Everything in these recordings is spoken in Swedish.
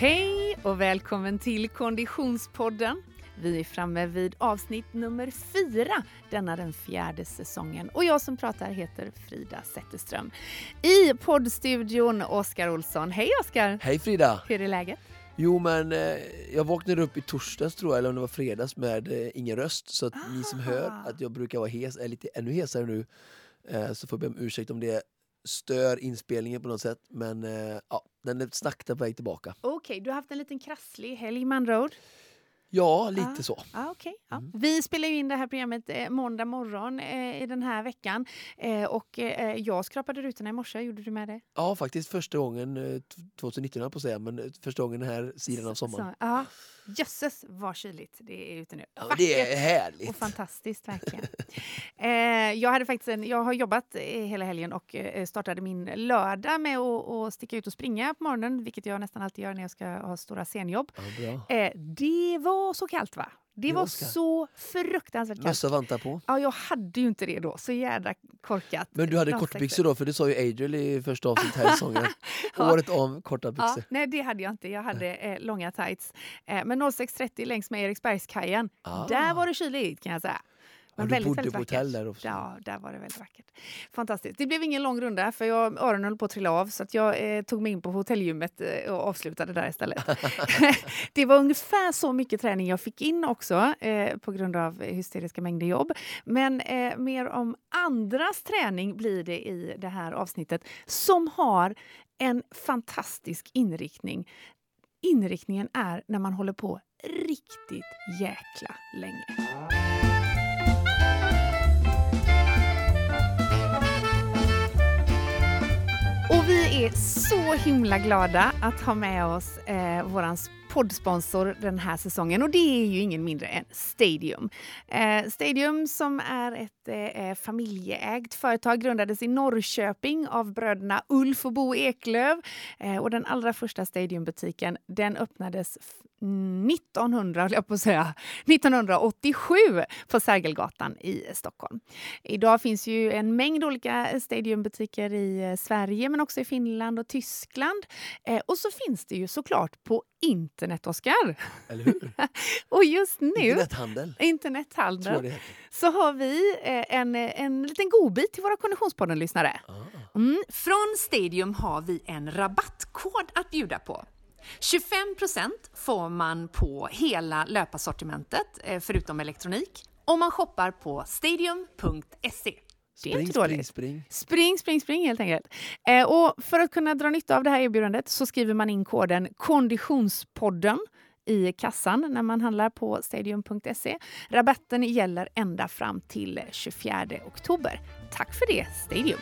Hej och välkommen till Konditionspodden. Vi är framme vid avsnitt nummer fyra denna den fjärde säsongen och jag som pratar heter Frida Zetterström. I poddstudion Oskar Olsson. Hej Oskar! Hej Frida! Hur är läget? Jo men eh, jag vaknade upp i torsdags tror jag, eller om det var fredags med eh, ingen röst. Så att ni som hör Ah. att jag brukar vara hes är lite ännu hesare nu. Eh, så får jag be om ursäkt om det stör inspelningen på något sätt. Men ja, den är sakta på väg tillbaka. Okej, du har haft en liten krasslig helg med andra ord. Ja, lite Ah. så. Ja, okej. Ja. Mm. Vi spelar in det här programmet eh, måndag morgon eh, i den här veckan. Eh, och eh, jag skrapade rutorna i morse. Gjorde du med det? Ja, faktiskt första gången, eh, t- 2019 höll jag på att säga, men eh, första gången den här sidan av sommaren. Så. Jösses vad kyligt det är ute nu. Ja, det är härligt. och fantastiskt verkligen. eh, jag, hade faktiskt en, jag har jobbat eh, hela helgen och eh, startade min lördag med att att sticka ut och springa på morgonen, vilket jag nästan alltid gör när jag ska ha stora scenjobb. Ja. Eh, det var så kallt va? Det var så fruktansvärt kallt. Mössa vantar på. Ja, jag hade ju inte det då. Så jädra korkat. Men du hade kortbyxor då, för det sa ju Adriel i första avsnittet här i säsongen. Ja. Året om korta Ja, byxor. nej, det hade jag inte. Jag hade eh, långa tights. Eh, men 06.30 längs med Eriksbergskajen, Ah. där var det kyligt kan jag säga. Ja, du bodde på hotell där också. Ja, där var det väldigt vackert. Fantastiskt. Det blev ingen lång runda för jag, öronen höll på att trilla av så att jag eh, tog mig in på hotellgymmet eh, och avslutade där istället. det var ungefär så mycket träning jag fick in också eh, på grund av hysteriska mängder jobb. Men eh, mer om andras träning blir det i det här avsnittet som har en fantastisk inriktning. Inriktningen är när man håller på riktigt jäkla länge. Och vi är så himla glada att ha med oss eh, våran poddsponsor den här säsongen och det är ju ingen mindre än Stadium. Eh, Stadium som är ett eh, eh familjeägt företag grundades i Norrköping av bröderna Ulf och Bo Eklöf eh, och den allra första Stadiumbutiken den öppnades 1900, höll jag på att säga, 1987 på Sergelgatan i Stockholm. Idag finns ju en mängd olika Stadiumbutiker i eh, Sverige men också i Finland och Tyskland. Eh, och så finns det ju såklart på internet, Oskar. Eller hur? Och just nu, Internethandel. internethandel, så har vi eh, en, en liten godbit till våra Konditionspodden-lyssnare. Ah. Mm. Från Stadium har vi en rabattkod att bjuda på. 25% får man på hela löparsortimentet, eh, förutom elektronik, om man shoppar på stadium.se. Det är Spring, inte spring, dåligt. spring. Spring, spring, spring helt enkelt. Eh, och för att kunna dra nytta av det här erbjudandet så skriver man in koden Konditionspodden i kassan när man handlar på stadium.se. Rabatten gäller ända fram till 24 oktober. Tack för det, Stadium!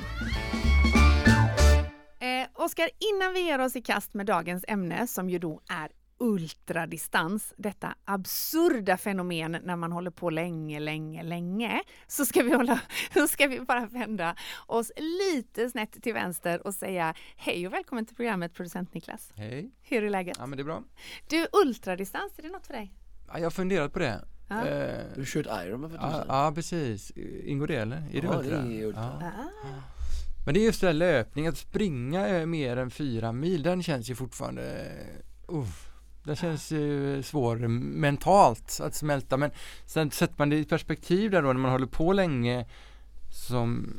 Oskar, innan vi ger oss i kast med dagens ämne som ju då är ultradistans, detta absurda fenomen när man håller på länge, länge, länge, så ska vi, hålla, så ska vi bara vända oss lite snett till vänster och säga hej och välkommen till programmet producent Niklas. Hej. Hur är läget? Ja men det är bra. Du, ultradistans, är det något för dig? Ja, jag har funderat på det. Ja. Eh, Du har kört Ironman för ja, tusan. ja precis. Ingår det eller? Är det Ja, ultra? det är ultra. Ja. Ah. Men det är just det här löpning, att springa mer än fyra mil, den känns ju fortfarande uh, Den känns ju svår mentalt att smälta men sen sätter man det i perspektiv där då när man håller på länge som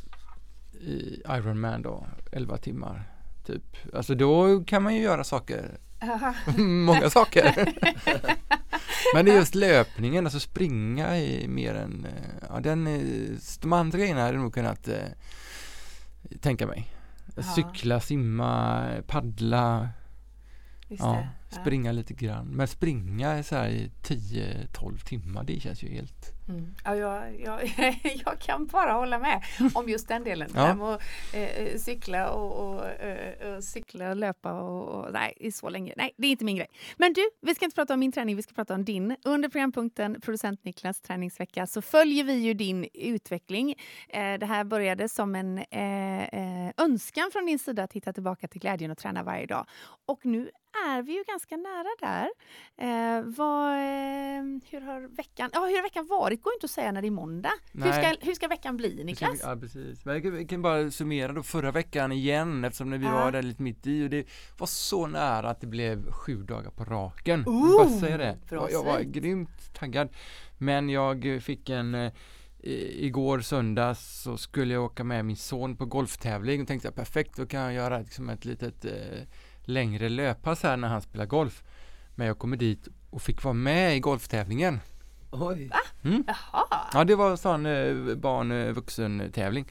i Ironman då, 11 timmar typ. Alltså då kan man ju göra saker Många saker. Men det är just löpningen, alltså springa i mer än, eh, ja den, är- de andra grejerna hade nog kunnat eh, tänka mig. Cykla, simma, paddla, Just ja, det. Ja. springa lite grann. Men springa så här i 10-12 timmar, det känns ju helt Mm. Ja, jag, jag, jag kan bara hålla med om just den delen. Ja. Med att eh, cykla och, och, eh, och cykla och löpa och, och nej, så länge. Nej, det är inte min grej. Men du, vi ska inte prata om min träning, vi ska prata om din. Under programpunkten Producent Niklas träningsvecka så följer vi ju din utveckling. Eh, det här började som en eh, eh, önskan från din sida att hitta tillbaka till glädjen och träna varje dag. Och nu är vi ju ganska nära där. Eh, vad, eh, hur, har veckan, ja, hur har veckan varit? går inte att säga när det är måndag. Hur ska, hur ska veckan bli, Niklas? Ja, precis. Men jag kan, jag kan bara summera då förra veckan igen eftersom när vi Ja. var där lite mitt i och det var så nära att det blev sju dagar på raken. Vill bara säga det. Jag, jag var grymt taggad. Men jag fick en eh, Igår söndags så skulle jag åka med min son på golftävling och tänkte jag perfekt, då kan jag göra liksom ett litet eh, längre löppass här när han spelar golf. Men jag kommer dit och fick vara med i golftävlingen. Oj. Jaha, Ja, det var sån eh, barn eh.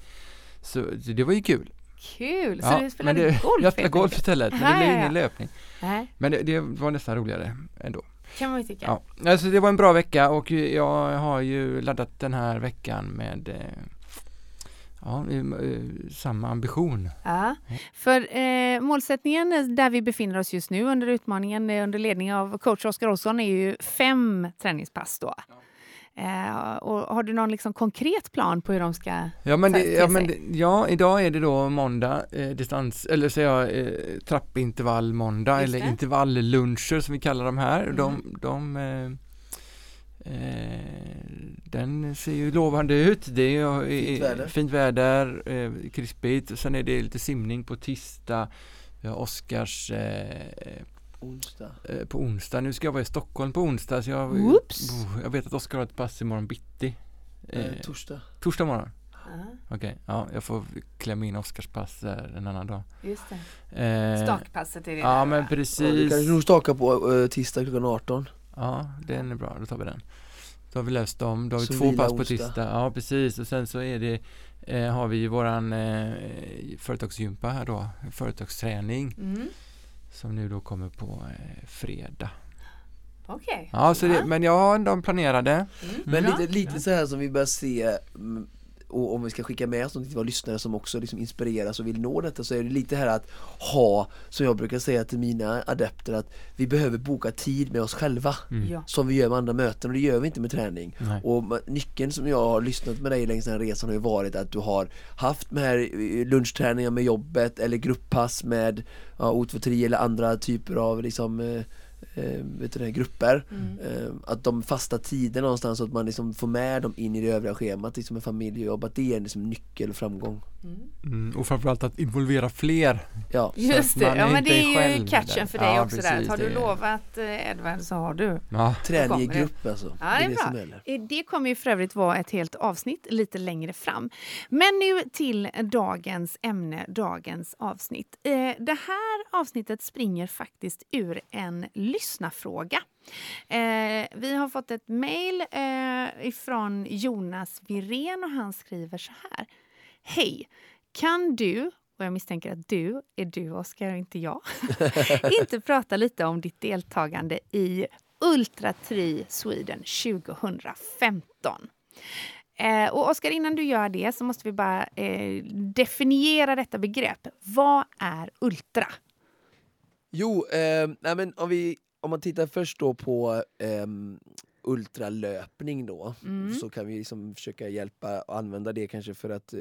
Så det var ju kul. kul! Så Ja, du spelade det, golf? Jag spelade golf istället, men det blev ja, ingen löpning. Nej, Men det, det var nästan roligare ändå. kan man ju tycka. Ja, alltså det var en bra vecka och jag har ju laddat den här veckan med eh, ja, eh, samma ambition. Ja. För eh, målsättningen där vi befinner oss just nu under utmaningen eh, under ledning av coach Oskar Olsson är ju fem träningspass då. Eh, och har du någon liksom konkret plan på hur de ska... Ja men, det, ja, men det, ja, idag är det då måndag, eh, distans, eller säger jag, eh, trappintervall måndag eller intervallluncher som vi kallar de här. Mm. De, de eh, den ser ju lovande ut. Det är ju, Fint eh, väder. fint väder eh, krispigt sen är det lite simning på tisdag. Vi har Oskars eh, Onsdag. eh, på onsdag. Nu ska jag vara i Stockholm på onsdag så jag, Oops. Jag vet att Oskar har ett pass imorgon bitti. Eh, Eh, torsdag. torsdag morgon. Ja, Okej, ja, jag får klämma in Oskars pass där en annan dag. just det. Eh, Stakpasset är det Ja där, men va? Ja, du precis. kanske nog staka på uh, tisdag klockan 18. Ja, den är bra, då tar vi den. Då har vi löst dem, då har vi Så två pass på tisdag. Ja precis, och sen så är det eh, har vi ju våran eh, företagsgympa här då, företagsträning Mm. som nu då kommer på eh, fredag. Okej. Ja, så det, Ja. men jag har de planerade. Mm. Men lite, lite så här som vi börjar se mm, och om vi ska skicka med oss någonting till våra lyssnare som också liksom inspireras och vill nå detta så är det lite här att ha, som jag brukar säga till mina adepter, att vi behöver boka tid med oss själva Mm. Ja. som vi gör med andra möten och det gör vi inte med träning. Nej. Och nyckeln som jag har lyssnat med dig längs den här resan har ju varit att du har haft de här eh, lunchträningar med jobbet eller grupppass med ja, O23 eller andra typer av liksom eh, vet du det, grupper. Mm. Eh, att de fasta tider någonstans så att man liksom får med dem in i det övriga schemat, liksom med familjejobb, att det är liksom nyckel och framgång. Mm. Mm, och framförallt att involvera fler. Ja, Just det, ja är men det är ju catchen där. för dig Ja, också där. precis, Har du lovat eh, Edvard så har du. Ja, träning i grupp alltså. Ja, det är det bra. Eh, Det kommer ju för övrigt vara ett helt avsnitt lite längre fram. Men nu till dagens ämne, dagens avsnitt. Eh, Det här avsnittet springer faktiskt ur en lyssnarfråga. Eh, Vi har fått ett mejl eh, ifrån Jonas Virén och han skriver så här. Hej! Kan du, och jag misstänker att du är du Oskar och inte jag, inte prata lite om ditt deltagande i Ultra Tri Sweden 2015? Eh, och Oskar, innan du gör det så måste vi bara eh, definiera detta begrepp. Vad är ultra? Jo, eh, nej men om, vi, om man tittar först då på ehm, ultralöpning då Mm. så kan vi liksom försöka hjälpa och använda det kanske för att eh,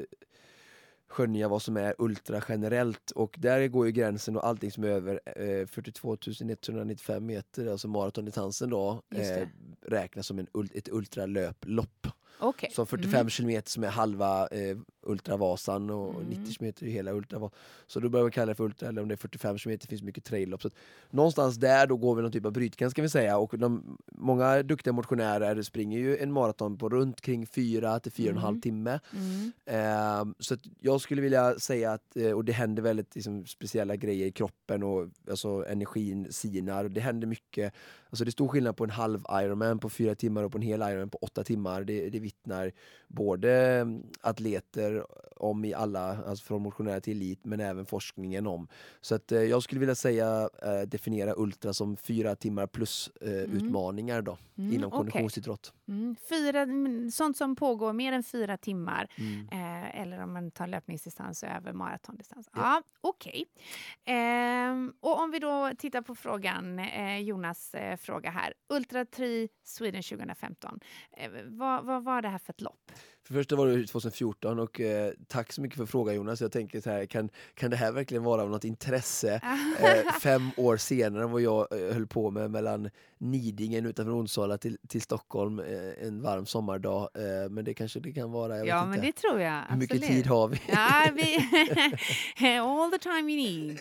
skönja vad som är ultra generellt och där går ju gränsen och allting som är över eh, 42 195 meter, alltså maratondistansen då, eh, räknas som en, ett ultralöplopp. Okej. Så 45 Mm. kilometer som är halva eh, Ultravasan och Mm. 90 kilometer är hela Ultravasan. Så då börjar man kalla det för Ultra, eller om det är 45 kilometer finns mycket traillopp. Så någonstans där då går vi någon typ av brytgräns kan vi säga. Och de, många duktiga motionärer springer ju en maraton på runt kring 4 till 4,5 Mm. timme. Mm. Ehm, så jag skulle vilja säga att, eh, och det händer väldigt liksom, speciella grejer i kroppen och alltså, energin sinar. Det händer mycket. Alltså, det är stor skillnad på en halv Ironman på fyra timmar och på en hel Ironman på åtta timmar. Det, det vittnar både mm, atleter om i alla, alltså från motionärer till elit, men även forskningen om. Så att, eh, jag skulle vilja säga eh, definiera ultra som fyra timmar plus eh, utmaningar då, Mm, inom okej. konditionsidrott. Mm. Fyra, mm, sånt som pågår mer än fyra timmar Mm. eh, eller om man tar löpningsdistans över maratondistans. Ja, Ja. Okej. Ehm, och om vi då tittar på frågan, eh, Jonas eh, fråga här. Ultra Tri Sweden 2015. Eh, vad, vad var det här för ett lopp? För första var det 2014 och eh, tack så mycket för frågan Jonas. Jag tänker så här, kan, kan det här verkligen vara av något intresse eh, fem år senare än vad jag eh, höll på med mellan Nidingen utanför Onsala till, till Stockholm eh, en varm sommardag. Eh, men det kanske det kan vara, jag ja, men inte. det tror jag. Hur mycket absolut. tid har vi? Ja, vi all the time you need.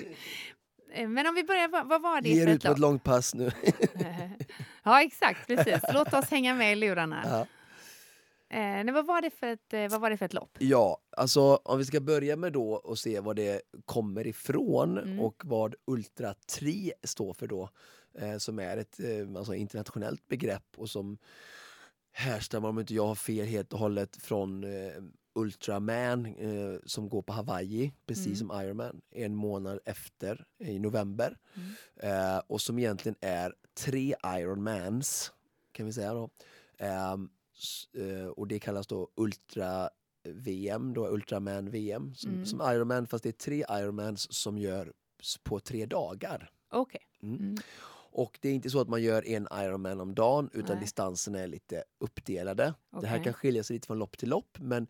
Eh, Men om vi börjar, vad, var det Ge er för ut på ett långt pass nu. ja, exakt. Precis. Låt oss hänga med i lurarna. ja. Eh, nej, vad, var det för ett, eh, vad var det för ett lopp? Ja, alltså om vi ska börja med då och se vad det kommer ifrån Mm. och vad Ultra 3 står för då. Eh, som är ett eh, alltså internationellt begrepp och som härstammar, om inte jag har fel helt och hållet, från eh, Ultraman eh, som går på Hawaii, precis Mm. som Ironman, en månad efter i november. Mm. Eh, och som egentligen är tre Ironmans, kan vi säga då. Ehm, eh, och det kallas då Ultra VM, då Ultraman VM, som, Mm. som Ironman, fast det är tre Ironmans som gör s- på tre dagar. Okej. Mm. Och det är inte så att man gör en Ironman om dagen utan Nej. distanserna är lite uppdelade. Det här kan skilja sig lite från lopp till lopp men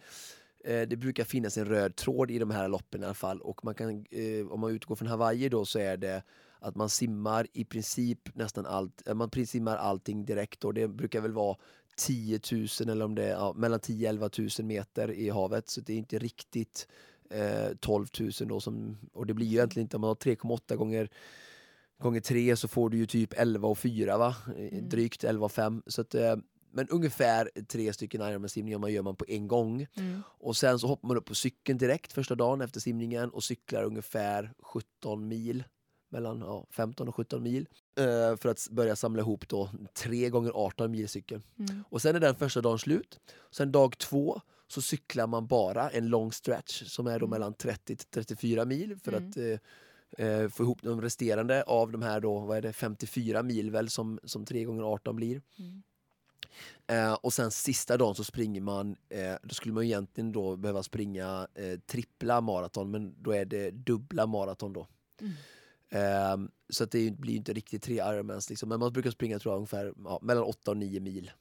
eh, det brukar finnas en röd tråd i de här loppen i alla fall och man kan, eh, om man utgår från Hawaii då så är det att man simmar i princip nästan allt, eh, man simmar allting direkt och det brukar väl vara 10 000 eller om det är ja, mellan 10 11 000 meter i havet så det är inte riktigt eh, 12 000 då som, och det blir ju egentligen inte, om man har 3,8 gånger gånger 3 så får du ju typ 11 och 4 va? Eh, Mm. Drygt 11 och 5. Så att, eh, men ungefär tre stycken Ironman-simningar man gör man på en gång. Mm. Och sen så hoppar man upp på cykeln direkt första dagen efter simningen och cyklar ungefär 17 mil. Mellan ja, 15 och 17 mil. Eh, för att börja samla ihop då 3 gånger 18 mil cykel. Mm. Och sen är den första dagen slut. Sen dag två så cyklar man bara en lång stretch som är då Mm. mellan 30 till 34 mil för Mm. att eh, få ihop de resterande av de här då, vad är det, 54 mil väl som, som 3 gånger 18 blir. Mm. Eh, och sen sista dagen så springer man, eh, då skulle man egentligen då behöva springa eh, trippla maraton men då är det dubbla maraton då. Mm. Ehm, så att det blir inte riktigt tre Ironmans liksom, men man brukar springa tror jag ungefär ja, mellan 8 och 9 mil.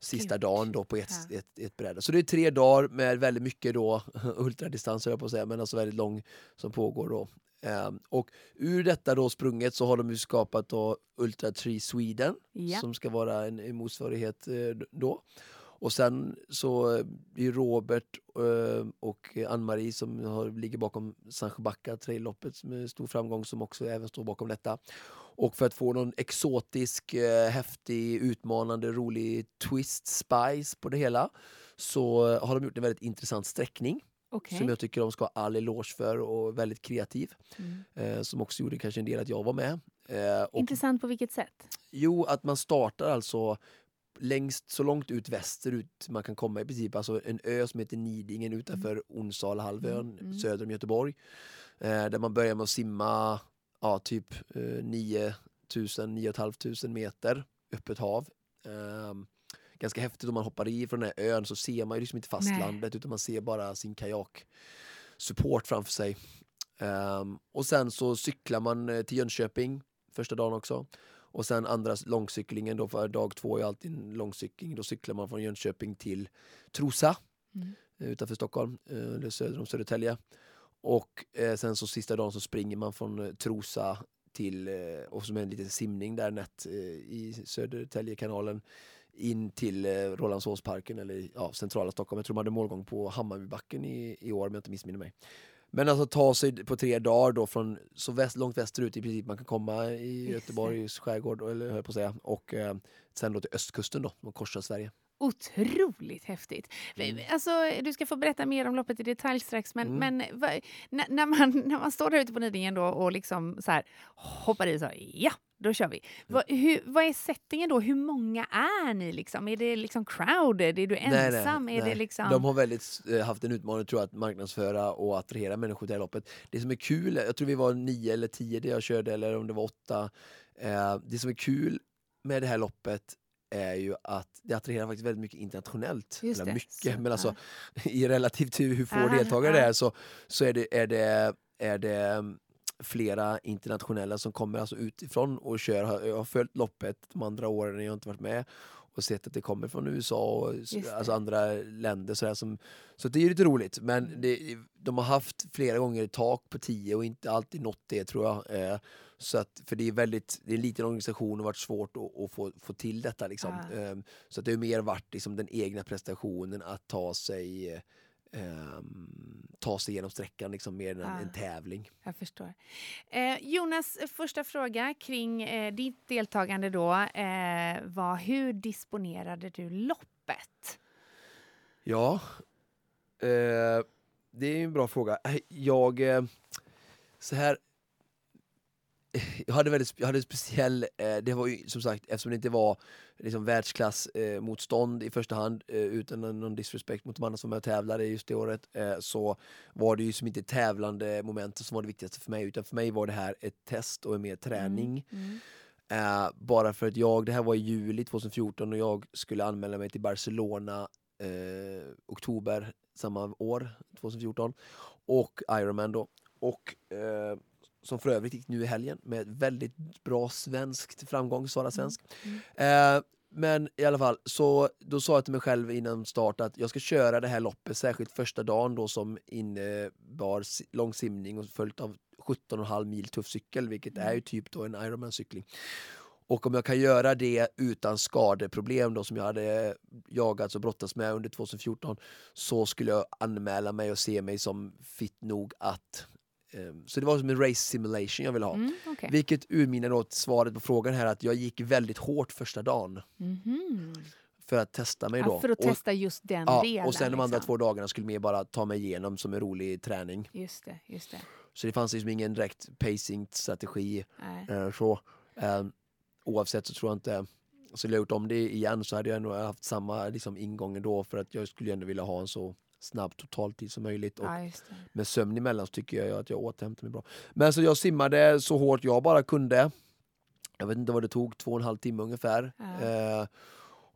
Sista dagen då på ett, Ja. ett, ett bräde. Så det är tre dagar med väldigt mycket då ultradistans höll jag på att säga, men alltså väldigt lång som pågår då. Ehm, och ur detta då sprunget så har de ju skapat då Ultra Tree Sweden Ja. som ska vara en, en motsvarighet eh, då. Och sen så eh, är Robert eh, och Ann-Marie som har, ligger bakom Sandsjöbacka trailloppet med stor framgång som också även står bakom detta. Och för att få någon exotisk, eh, häftig, utmanande, rolig twist spice på det hela så eh, har de gjort en väldigt intressant sträckning Okej. som jag tycker de ska ha all eloge för och väldigt kreativ. Mm. Eh, som också gjorde kanske en del att jag var med. Eh, och Intressant på vilket sätt? Jo, att man startar alltså längst, så långt ut västerut man kan komma i princip. Alltså en ö som heter Nidingen utanför Onsalahalvön Mm, mm. söder om Göteborg. Eh, där man börjar med att simma ja, typ eh, 9000, 9500 meter öppet hav. Eh, ganska häftigt om man hoppar i från den här ön så ser man ju liksom inte fastlandet utan man ser bara sin kajak support framför sig. Ehm, och sen så cyklar man eh, till Jönköping första dagen också. Och sen andra långcyklingen då, för dag två är alltid en långcykling. Då cyklar man från Jönköping till Trosa Mm. eh, utanför Stockholm, eh, eller söder om Södertälje. Och eh, sen så sista dagen så springer man från eh, Trosa till, eh, och som en liten simning där nätt eh, i Södertäljekanalen in till eh, Rålambshovsparken eller ja, centrala Stockholm. Jag tror man hade målgång på Hammarbybacken i, i år om jag inte missminner mig. Men alltså ta sig på tre dagar då från så väst, långt västerut i princip man kan komma i. Göteborgs skärgård, eller höll på att säga, och eh, sen då till östkusten då, och korsa Sverige. Otroligt häftigt. Mm. Alltså, du ska få berätta mer om loppet i detalj strax, men, Mm. men när, man, när man står där ute på Nidingen då och liksom så här, hoppar i så ja, då kör vi. Vad, hur, vad är settingen då? Hur många är ni? Liksom? Är det liksom crowded? Är du ensam? är det liksom... De har väldigt eh, haft en utmaning tror jag, att marknadsföra och attrahera människor till det här loppet. Det som är kul, jag tror vi var nio eller tio där jag körde, eller om det var åtta. Eh, det som är kul med det här loppet är ju att det attraherar faktiskt väldigt mycket internationellt. Just Eller det, mycket, så, men alltså ja. i relativt till hur få Aha, deltagare det ja. är så, så är, det, är, det, är det mm, flera internationella som kommer alltså utifrån och kör. Jag har- följt loppet de andra åren när jag inte varit med. och sett att det kommer från USA och alltså andra länder. Så, som, så det är ju lite roligt. Men Mm. det, de har haft flera gånger tak på 10 och inte alltid nått det tror jag. Eh, så att, för det är, väldigt, det är en liten organisation och har varit svårt att, att få, få till detta. Liksom. Ah. Eh, så att det har mer varit liksom, den egna prestationen att ta sig eh, ehm, ta sig igenom sträckan liksom, mer än en, Ah. en tävling. Jag förstår. Eh, Jonas, första fråga kring eh, ditt deltagande då eh, var hur disponerade du loppet? Ja, eh, det är en bra fråga. Eh, Jag, eh, så här, jag hade väldigt jag hade en speciell, eh, det var ju som sagt eftersom det inte var liksom världsklass eh, motstånd i första hand eh, utan någon disrespect mot de andra som jag tävlade just det året eh, så var det ju som inte tävlande momentet som var det viktigaste för mig utan för mig var det här ett test och en mer träning. Mm. Eh, bara för att jag, det här var i juli 2014 och jag skulle anmäla mig till Barcelona eh, oktober samma år, 2014. Och Ironman då. Och som för övrigt gick nu i helgen med väldigt bra svenskt framgång, Sara Svensk. Eh, men i alla fall, så då sa jag till mig själv innan start att jag ska köra det här loppet, särskilt första dagen då som innebar lång simning och följt av 17,5 mil tuff cykel, vilket är ju typ då en Ironman-cykling. Och om jag kan göra det utan skadeproblem då som jag hade jagats och brottats med under 2014 så skulle jag anmäla mig och se mig som fit nog att så det var som en race simulation jag ville ha. Mm, okej. Vilket urminner då till svaret på frågan här att jag gick väldigt hårt första dagen Mhm. för att testa mig då. Ja, för att och, testa just den ja, delen. och sen de andra liksom. två dagarna skulle mer bara ta mig igenom som en rolig träning. Just det, just det. Så det fanns liksom ingen direkt pacing-strategi. Eh, så, eh, oavsett så tror jag inte, skulle jag gjort om det igen så hade jag nog haft samma liksom, ingång ändå för att jag skulle ändå vilja ha en så snabb totaltid som möjligt. Och Ja, med sömn emellan så tycker jag att jag återhämtar mig bra. Men så jag simmade så hårt jag bara kunde. Jag vet inte vad det tog, två och en halv timme ungefär. Ja. Eh,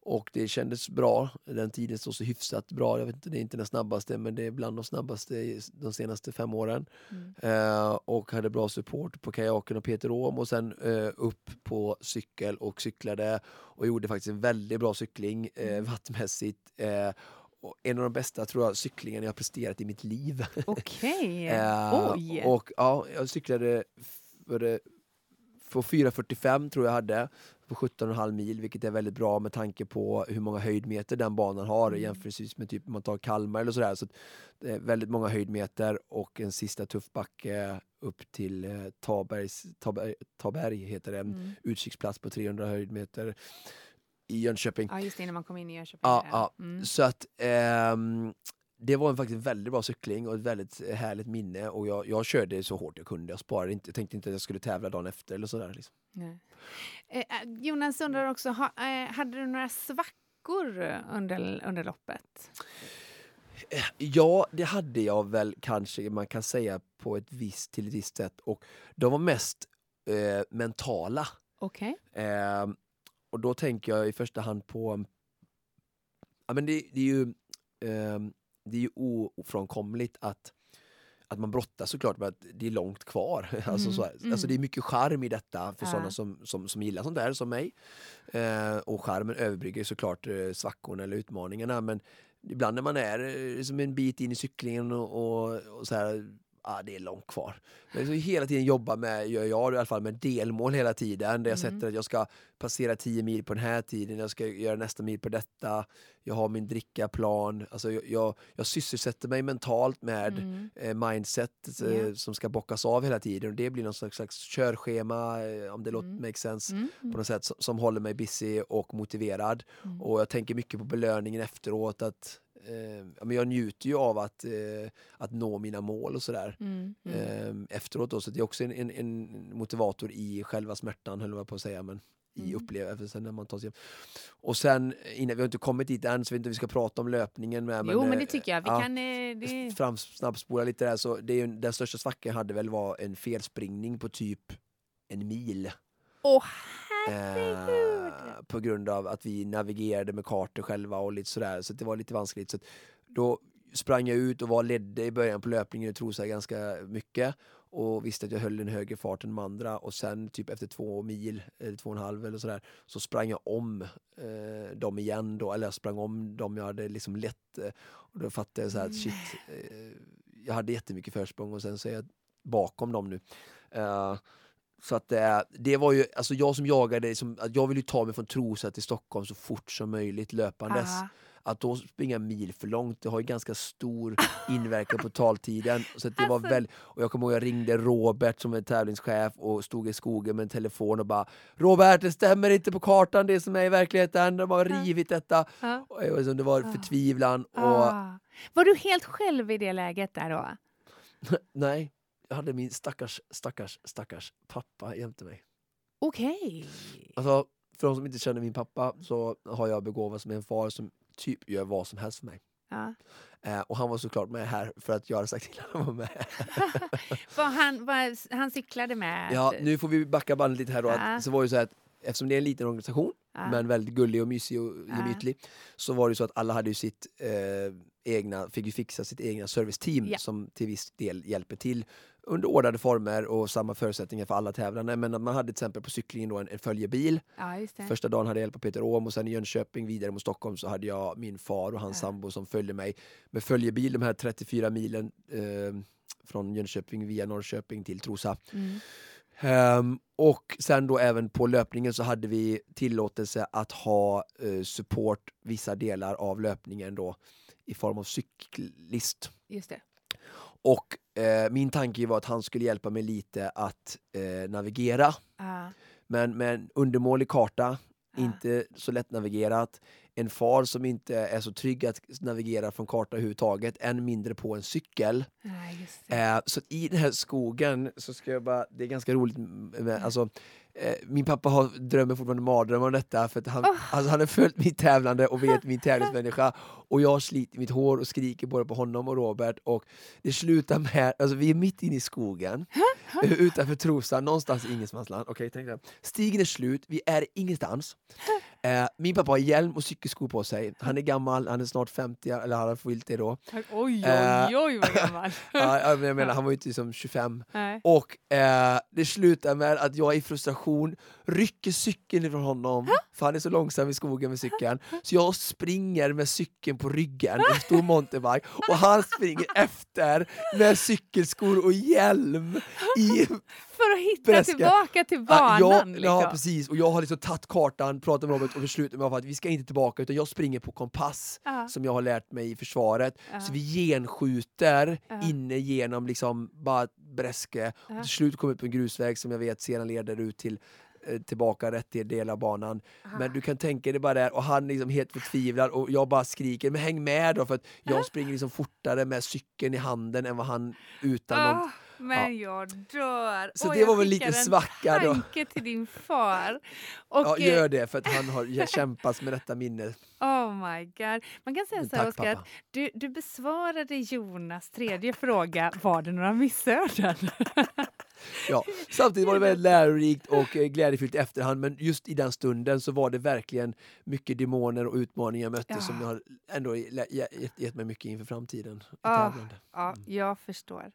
och det kändes bra. Den tiden står så hyfsat bra. Jag vet inte, det är inte den snabbaste men det är bland de snabbaste de senaste fem åren. Mm. Eh, och hade bra support på kajaken och Peter Rom och sen eh, upp på cykel och cyklade och gjorde faktiskt en väldigt bra cykling eh, wattmässigt. Eh, och en av de bästa tror jag cyklingarna jag presterat i mitt liv. Okej. Eh, Oj! Och ja, jag cyklade för, för 4.45 tror jag hade på 17,5 mil, vilket är väldigt bra med tanke på hur många höjdmeter den banan har Mm. jämfört med typ man tar Kalmar eller sådär. Så det är väldigt många höjdmeter och en sista tuff backe upp till eh, Tabergs, Taberg, Taberg heter det, Mm. utkiksplats på 300 höjdmeter i Jönköping. Ja, just det, innan man kom in i Jönköping. Ja, ja. Mm. Så att ehm, det var en faktiskt väldigt bra cykling och ett väldigt härligt minne och jag, jag körde så hårt jag kunde. Jag sparade inte, jag tänkte inte att jag skulle tävla dagen efter eller sådär. Liksom. Eh, eh, Jonas undrar också, ha, eh, hade du några svackor under, under loppet? Ja, det hade jag väl kanske man kan säga på ett visst, till ett visst sätt och de var mest eh, mentala. Okej. Och då tänker jag i första hand på, ja men det, det är ju, ehm, det är ju ofrånkomligt att att man brottas såklart med att det är långt kvar. Alltså, så, Mm, alltså det är mycket charm i detta för Ja. sådana som, som, som gillar sånt där som mig. Eh, och charmen överbryggar ju såklart eh, svackorna eller utmaningarna men ibland när man är eh, liksom en bit in i cyklingen och, och, och så här, ah, det är långt kvar. Men så hela tiden jobba med, gör jag i alla fall, med delmål hela tiden. Där jag Mm. sätter att jag ska passera 10 mil på den här tiden, jag ska göra nästa mil på detta, jag har min drickaplan. Alltså jag, jag, jag sysselsätter mig mentalt med Mm. eh, mindset eh, Ja. som ska bockas av hela tiden. Och det blir någon slags, slags körschema, eh, om det låter Mm. make sense, Mm. på något sätt som, som håller mig busy och motiverad. Mm. Och jag tänker mycket på belöningen efteråt. att eh, men Jag njuter ju av att, eh, att nå mina mål och sådär. Mm. Mm. Eh, efteråt då, så det är också en, en, en motivator i själva smärtan, höll jag på att säga. Men i Mm. upplevelsen när man tar sig. Och sen, innan, vi har inte kommit dit än så vi inte vi ska prata om löpningen med. jo, men eh, det tycker jag. Vi ja kan... Eh, det... fram, snabbspola lite där, så det är ju, den största svackan jag hade väl var en felspringning på typ en mil. Åh, Eh, på grund av att vi navigerade med kartor själva och lite sådär, så det var lite vanskligt. Så då sprang jag ut och var ledde i början på löpningen i Trosa ganska mycket. och visste att jag höll en högre fart än de andra och sen typ efter två mil, eller två och en halv eller sådär, så sprang jag om eh, dem igen då, eller jag sprang om dem jag hade liksom lett. Eh, och då fattade jag så här att shit, eh, jag hade jättemycket försprång och sen så är jag bakom dem nu. Så att eh, det var ju, alltså jag som jagade, liksom, att jag ville ju ta mig från Trosa till Stockholm så fort som möjligt löpandes. Ja. Att då springa mil för långt, det har ju ganska stor inverkan på taltiden. Så det var Alltså- väl, och jag kommer ihåg jag ringde Robert som är tävlingschef och stod i skogen med en telefon och bara Robert, det stämmer inte på kartan det som är i verkligheten, de har rivit detta. Ja. Och det var liksom- det var förtvivlan och Ah. Var du helt själv i det läget där då? nej, hade min stackars, stackars, stackars pappa jämte mig. Okej. Alltså, för de som inte känner min pappa så har jag begåvats med en far som typ gör vad som helst för mig. Ja. Eh, och han var såklart med här för att jag hade sagt till honom att vara med. Var han, var, han cyklade med? Ja, nu får vi backa bandet lite här då. Ja. Att, så var det så att eftersom det är en liten organisation, Ja. men väldigt gullig och mysig och gemytlig, så var det så att alla hade ju sitt eh, egna, fick ju fixa sitt egna serviceteam Ja. som till viss del hjälper till under ordnade former och samma förutsättningar för alla tävlande. Men att man hade till exempel på cyklingen då en, en följebil. det. Första dagen hade jag hjälp av Peter Åhm och sen i Jönköping vidare mot Stockholm så hade jag min far och hans sambo som följde mig med följebil de här 34 milen eh, från Jönköping via Norrköping till Trosa. Mm. Ehm, och sen då även på löpningen så hade vi tillåtelse att ha eh, support vissa delar av löpningen då i form av cyklist. Just det. Och eh, min tanke var att han skulle hjälpa mig lite att eh, navigera. Ja. Men med en undermålig karta. Inte så lätt navigerat. En far som inte är så trygg att navigera från karta överhuvudtaget, än mindre på en cykel. Det. Eh, så i den här skogen så ska jag bara, det är ganska roligt med, alltså eh, min pappa har, drömmer fortfarande mardrömmar om detta för han, Oh. alltså, han har följt mitt tävlande och vet min tävlingsmänniska och jag sliter mitt hår och skriker både på honom och Robert och det slutar med, alltså vi är mitt inne i skogen utanför Trosa, någonstans i ingenmansland. Okej, tänk dig. Stigen är slut, vi är ingenstans. Eh, min pappa har hjälm och cykelskor på sig. Han är gammal, han är snart 50, eller han har fyllt det då. Oj, oj, Eh, oj vad gammal. Ja, jag menar, jag menar, han var ju inte som 25. Nej. Och eh, det slutar med att jag i frustration rycker cykeln ifrån honom, för han är så långsam i skogen med cykeln. Så jag springer med cykeln på ryggen, en stor mountainbike, och han springer efter med cykelskor och hjälm i För att hitta Beräska. tillbaka till Ja, banan. ja, liksom. ja, precis. Och jag har liksom tagit kartan, pratat med Robert och beslutat mig för att vi ska inte tillbaka utan jag springer på kompass Ja. som jag har lärt mig i försvaret. Ja. Så vi genskjuter Ja. inne genom liksom bara Bräske och till slut kommer vi upp på en grusväg som jag vet sedan leder ut till eh, tillbaka rätt till del av banan. Men du kan tänka dig bara där och han liksom helt förtvivlad och jag bara skriker men häng med då för att jag springer liksom fortare med cykeln i handen än vad han utan någon Men jag dör. Så Åh, det jag var väl lite svacka då. tanke till din far. Och, Ja, eh, gör det för att han har kämpat med detta minne. Oh my god. Man kan säga så här, Oskar, att du, du besvarade Jonas tredje fråga. Var det några missöden? Ja. Samtidigt var det väldigt lärorikt och eh, glädjefyllt i efterhand men just i den stunden så var det verkligen mycket demoner och utmaningar jag mötte Ja. som har ändå gett, gett mig mycket inför framtiden. Ah. tävlande. Ja, jag förstår.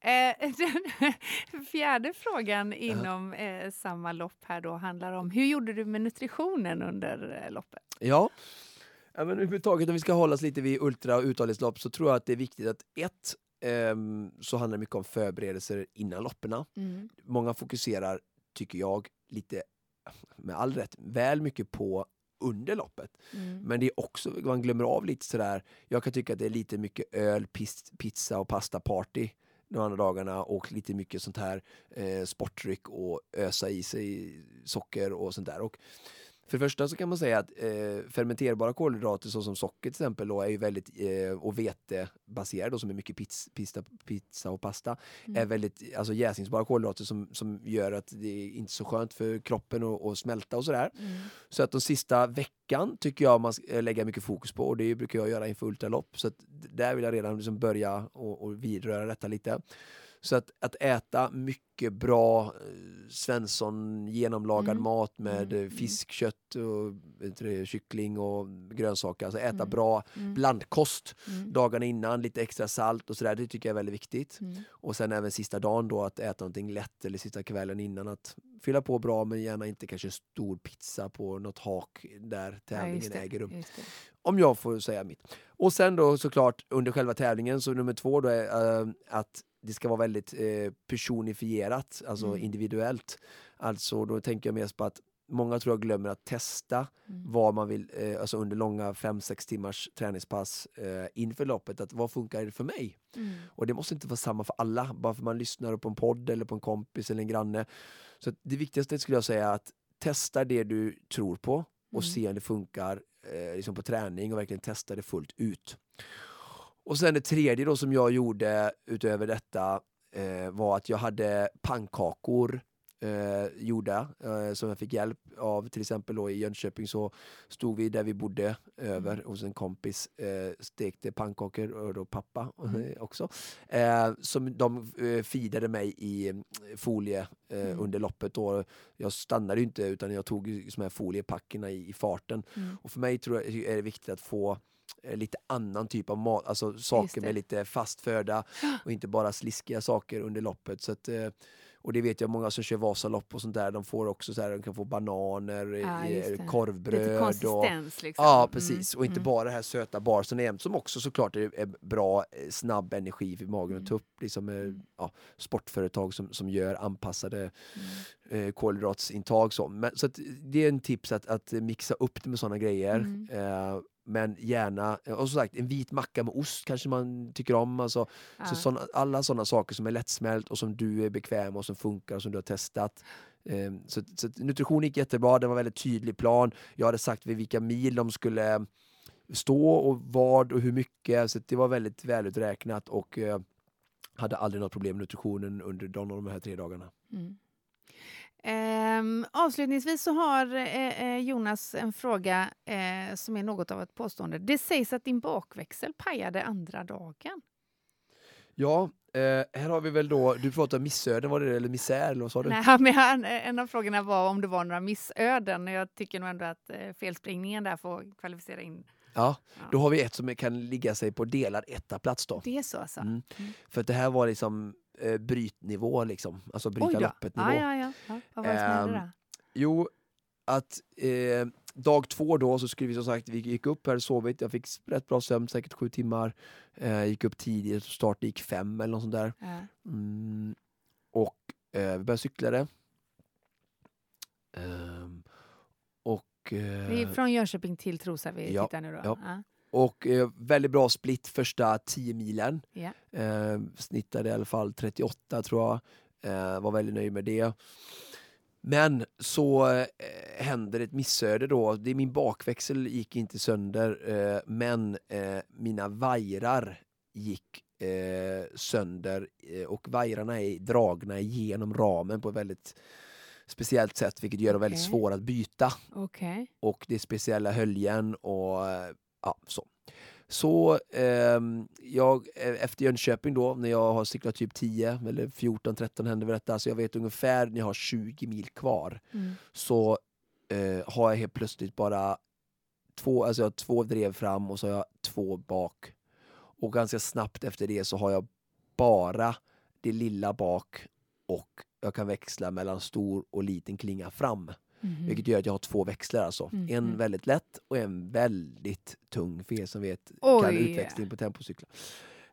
Eh, den fjärde frågan inom eh, samma lopp här då handlar om hur gjorde du med nutritionen under eh, loppet? Ja. ja men överhuvudtaget om vi ska hålla oss lite vid ultra och uthållighetslopp så tror jag att det är viktigt att ett, ehm, så handlar det mycket om förberedelser innan loppen. Många fokuserar, tycker jag, lite med all rätt, väl mycket på under loppet. Mm. Men det är också, man glömmer av lite sådär, jag kan tycka att det är lite mycket öl, pis, pizza och pasta party de andra dagarna och lite mycket sånt här eh, sportdryck och ösa i sig socker och sånt där. Och för det första så kan man säga att eh, fermenterbara kolhydrater såsom socker till exempel då, är ju väldigt, eh, och vetebaserade, som är mycket pizza, pizza, pizza och pasta, är väldigt alltså, jäsningsbara kolhydrater som, som gör att det är inte så skönt för kroppen att, smälta och sådär. Mm. Så att de sista veckan tycker jag man ska lägga mycket fokus på och det brukar jag göra inför ultralopp. Så att där vill jag redan liksom börja och, och vidröra detta lite. Så att, att äta mycket bra eh, Svensson genomlagad Mm. mat med Mm, eh, fisk, kött, och, det, kyckling och grönsaker. Alltså äta Mm. bra Mm. blandkost Mm. dagarna innan, lite extra salt och sådär. Det tycker jag är väldigt viktigt. Mm. Och sen även sista dagen då att äta någonting lätt eller sista kvällen innan att fylla på bra men gärna inte kanske en stor pizza på något hak där Ja, tävlingen det, äger rum. Om jag får säga mitt. Och sen då såklart under själva tävlingen så nummer två då är eh, att det ska vara väldigt eh, personifierat, alltså Mm. individuellt. Alltså då tänker jag mest på att många tror jag glömmer att testa Mm. vad man vill, eh, alltså under långa 5-6 timmars träningspass eh, inför loppet, att vad funkar det för mig? Mm. Och det måste inte vara samma för alla, bara för man lyssnar på en podd eller på en kompis eller en granne. Så det viktigaste skulle jag säga är att testa det du tror på och Mm. se om det funkar eh, liksom på träning och verkligen testa det fullt ut. Och sen det tredje då som jag gjorde utöver detta eh, var att jag hade pannkakor eh, gjorda eh, som jag fick hjälp av. Till exempel då i Jönköping så stod vi där vi bodde över Mm. hos en kompis, eh, stekte pannkakor och då pappa Mm. också. Eh, som de eh, feedade mig i eh, folie eh, Mm. under loppet. Då. Jag stannade inte utan jag tog de här foliepackerna i, i farten. Mm. Och för mig tror jag är det viktigt att få lite annan typ av mat, alltså saker med lite fast föda och inte bara sliskiga saker under loppet. Så att, eh, och det vet jag många som kör Vasalopp och sånt där, de får också så här, de kan få bananer, Ja, eh, det. korvbröd Lite och konsistens liksom. Ja, Mm, precis. Och inte mm. bara det här söta barsen jämt som också såklart är, är bra, eh, snabb energi för magen Mm. att ta upp liksom, eh, Mm. ja, sportföretag som, som gör anpassade Mm. Eh, kolhydratsintag. Så, Men, så det är en tips att, att mixa upp det med sådana grejer. Mm. Eh, men gärna, och som sagt en vit macka med ost kanske man tycker om. Alltså, Ja. så såna, alla sådana saker som är lättsmält och som du är bekväm och som funkar och som du har testat. Eh, så, så nutrition gick jättebra, det var en väldigt tydlig plan. Jag hade sagt vid vilka mil de skulle stå och vad och hur mycket. Så det var väldigt väluträknat och eh, hade aldrig något problem med nutritionen under de, de här tre dagarna. Mm. Ehm, avslutningsvis så har eh, eh, Jonas en fråga eh, som är något av ett påstående. Det sägs att din bakväxel pajade andra dagen. Ja, eh, här har vi väl då, du pratade om missöden, var det eller misär eller vad sa du? Nej, men han, en av frågorna var om det var några missöden. och Jag tycker nog ändå att eh, felspringningen där får kvalificera in. Ja, då har vi ett som kan ligga sig på delad etta plats då. Det är så alltså? Mm. Mm. För det här var liksom eh, brytnivå liksom, alltså bryta loppet nivå. Ja, ja, ja. ja. Vad var det som hände Ehm? Jo, att eh, dag två då så skulle vi som sagt, vi gick upp här, sovit, jag fick rätt bra sömn, säkert sju timmar. Eh, gick upp tidigt, starten gick fem eller något sånt där. Mm, och eh, vi började cykla det. Ehm, och Vi är eh, från Jönköping till Trosa vi ja, tittar nu då. ja. Ja. Och eh, väldigt bra split första 10 milen. Ja. Eh, snittade i alla fall 38 tror jag. Eh, var väldigt nöjd med det. Men så eh, händer ett missöde då. Det, min bakväxel gick inte sönder eh, men eh, mina vajrar gick eh, sönder och vajrarna är dragna igenom ramen på ett väldigt speciellt sätt vilket gör dem väldigt Okej. svåra att byta Okej. och det är speciella höljen och ja, så. Så ehm, jag, eh, efter Jönköping då, när jag har cyklat typ 10 eller 14, 13 händer väl detta, så jag vet ungefär när jag har 20 mil kvar, Mm. så eh, har jag helt plötsligt bara två, alltså jag har två drev fram och så har jag två bak. Och ganska snabbt efter det så har jag bara det lilla bak och jag kan växla mellan stor och liten klinga fram. Mhm. Vilket gör att jag har två växlar alltså. Mm, En mm. väldigt lätt och en väldigt tung för er som vet Oj. kan utväxling på tempocyklar.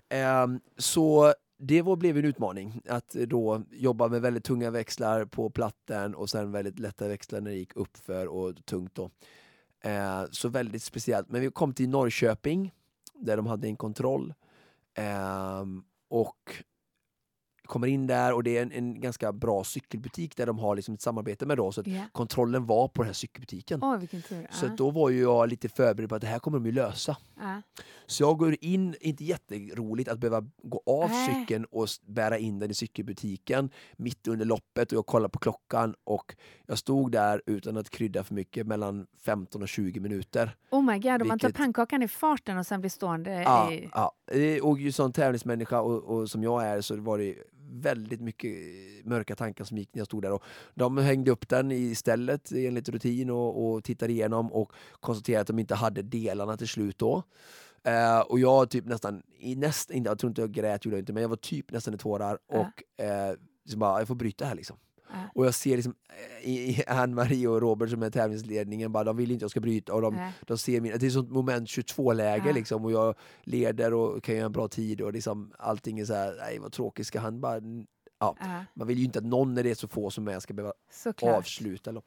Ehm, så det var, blev en utmaning att då jobba med väldigt tunga växlar på platten och sen väldigt lätta växlar när det gick uppför och tungt då. Ehm, så väldigt speciellt. Men vi kom till Norrköping där de hade en kontroll. Ehm, och kommer in där och det är en, en ganska bra cykelbutik där de har liksom ett samarbete med då. Så att Ja. kontrollen var på den här cykelbutiken. Tur. Så att då var ju jag lite förberedd på att det här kommer de ju lösa. Ja. Så jag går in, inte jätteroligt att behöva gå av Nej. cykeln och bära in den i cykelbutiken mitt under loppet och jag kollar på klockan och jag stod där utan att krydda för mycket mellan 15 och 20 minuter. Oh my god, om man tar Vilket- pannkakan i farten och sen blir stående Ja, i... ja. Och som tävlingsmänniska och, och som jag är så var det väldigt mycket mörka tankar som gick när jag stod där. Och de hängde upp den i stället enligt rutin och, och tittade igenom och konstaterade att de inte hade delarna till slut då. Eh, och jag typ nästan, i näst, inte, jag tror inte jag grät, gjorde jag inte, men jag var typ nästan i tårar och eh, liksom bara, jag får bryta här liksom. Och jag ser liksom eh, i, Ann-Marie och Robert som är tävlingsledningen, bara, de vill inte jag ska bryta och de, Nej. de ser min, det är sånt moment 22-läge Ja. liksom och jag leder och kan göra en bra tid och liksom allting är så här, nej vad tråkigt, ska han bara... Ja, man vill ju inte att någon när det är så få som är ska behöva såklart. avsluta lopp.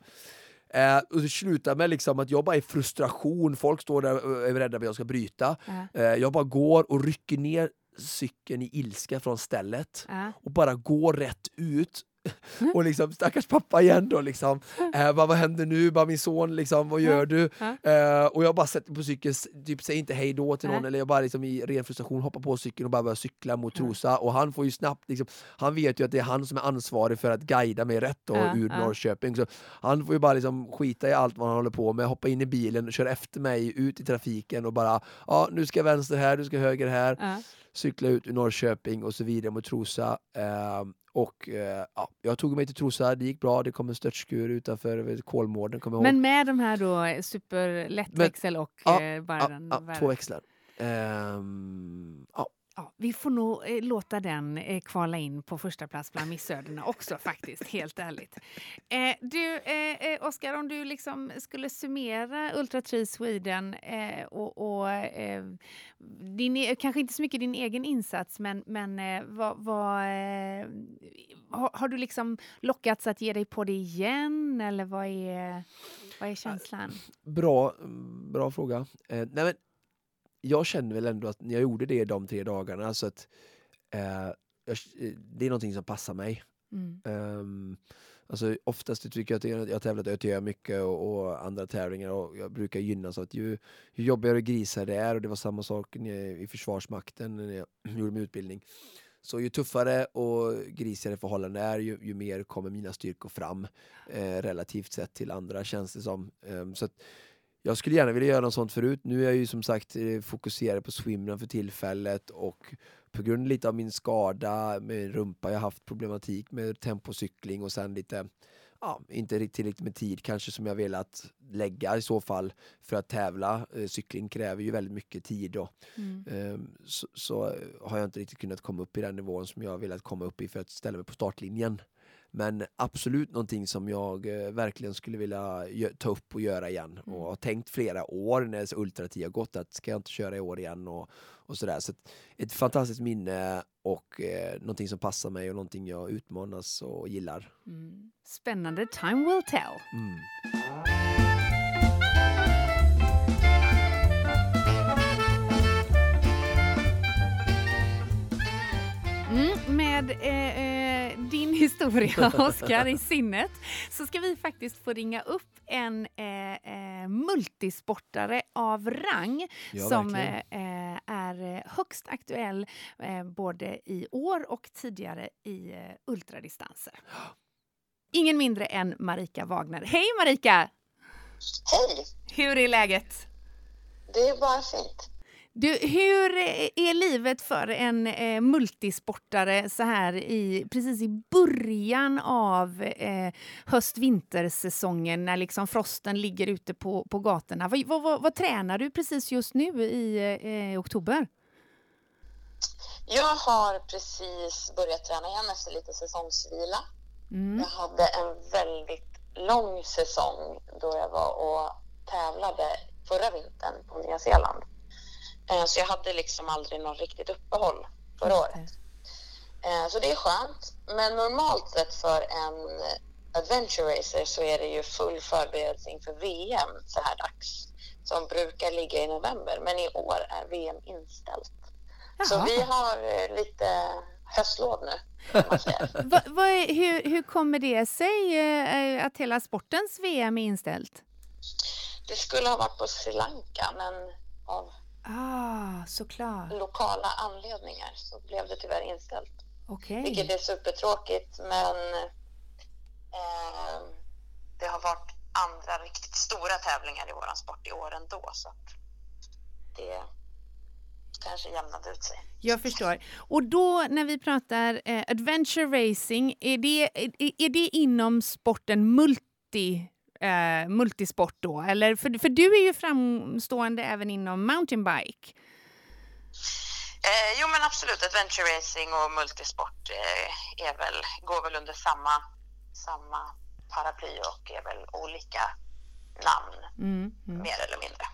Eh, och det slutar med liksom att jag bara är frustration, folk står där och är rädda för att jag ska bryta. Eh, jag bara går och rycker ner cykeln i ilska från stället och bara går rätt ut. Och liksom, stackars pappa igen då liksom. Eh, bara, vad händer nu? Bara, min son liksom, vad gör du? Ja. Eh, och jag bara sätter på cykeln, typ säger inte hej då till någon eller jag bara liksom i ren frustration hoppar på cykeln och bara börjar cykla mot Trosa och han får ju snabbt liksom, han vet ju att det är han som är ansvarig för att guida mig rätt då, ur. Norrköping. Så han får ju bara liksom skita i allt vad han håller på med, hoppa in i bilen och köra efter mig ut i trafiken och bara ja, nu ska jag vänster här, du ska höger här cykla ut ur Norrköping och så vidare mot Trosa. Ehm, och eh, ja, jag tog mig till Trosa, det gick bra, det kom en störtskur utanför vet, Kolmården, kommer jag ihåg. Men med de här då superlätt Men- växel och Ja, eh, bara ja, den ja, två växlar. Ehm, ja. Ja, vi får nog eh, låta den eh, kvala in på första plats bland missödena också faktiskt, helt ärligt. Eh, du, eh, Oskar, om du liksom skulle summera Ultra Tree Sweden och, och din, e- kanske inte så mycket din egen insats, men, men vad, vad, har, har du liksom lockats att ge dig på det igen eller vad är, vad är känslan? Bra, bra fråga. Nej men, jag känner väl ändå att när jag gjorde det de tre dagarna så att eh, jag, det är någonting som passar mig. Mm. Um, alltså oftast tycker jag att jag jag har tävlat ÖTÖ mycket och, och andra tävlingar och jag brukar gynnas av att ju, ju jobbigare och grisar det är och det var samma sak i Försvarsmakten när jag gjorde min utbildning. Så ju tuffare och grisigare förhållanden är ju, ju mer kommer mina styrkor fram eh, relativt sett till andra känns det som. Ehm, så att jag skulle gärna vilja göra något sånt förut. Nu är jag ju som sagt eh, fokuserad på swimrun för tillfället och på grund lite av min skada med rumpa, jag har haft problematik med tempocykling och sen lite, ja, inte riktigt tillräckligt med tid kanske som jag velat lägga i så fall för att tävla. Eh, Cykling kräver ju väldigt mycket tid då. Mm. Ehm, Så, så har jag inte riktigt kunnat komma upp i den nivån som jag velat komma upp i för att ställa mig på startlinjen. Men absolut någonting som jag eh, verkligen skulle vilja ta upp och göra igen Mm. och har tänkt flera år när Ultra 10 har gått att ska jag inte köra i år igen och, och sådär. Så ett fantastiskt minne och eh, någonting som passar mig och någonting jag utmanas och gillar. Mm. Spännande. Time will tell. Mm. Mm, med eh, eh, historia, Oskar, i sinnet så ska vi faktiskt få ringa upp en eh, eh, multisportare av rang Ja, som eh, är högst aktuell eh, både i år och tidigare i eh, ultradistanser. Ingen mindre än Marika Wagner. Hej Marika! Hej! Hur är läget? Det är bara fint. Du, hur är livet för en eh, multisportare så här i, precis i början av eh, höst-vintersäsongen när liksom frosten ligger ute på, på gatorna? Vad, vad, vad, vad tränar du precis just nu i eh, oktober? Jag har precis börjat träna igen efter lite säsongsvila. Mm. Jag hade en väldigt lång säsong då jag var och tävlade förra vintern på Nya Zeeland. Eh, Så jag hade liksom aldrig någon riktigt uppehåll förra året. Eh, Så det är skönt. Men normalt sett för en adventure racer så är det ju full förberedelse inför VM så här dags. Som brukar ligga i november. Men i år är VM inställt. Så Jaha. vi har eh, lite höstlov nu. Va, är, hur, hur kommer det sig att hela sportens VM är inställt? Det skulle ha varit på Sri Lanka, men av Ah, såklart. lokala anledningar så blev det tyvärr inställt. Okej. Vilket är supertråkigt, men eh, det har varit andra riktigt stora tävlingar i våran sport i år ändå. Så att det kanske jämnade ut sig. Jag förstår. Och då när vi pratar eh, adventure racing, är det, är, är det inom sporten multi, eh, multisport då? Eller, för, för du är ju framstående även inom mountainbike. Eh, jo men absolut, adventure racing och multisport eh, är väl, går väl under samma, samma paraply och är väl olika namn, Mm, mm. mer eller mindre.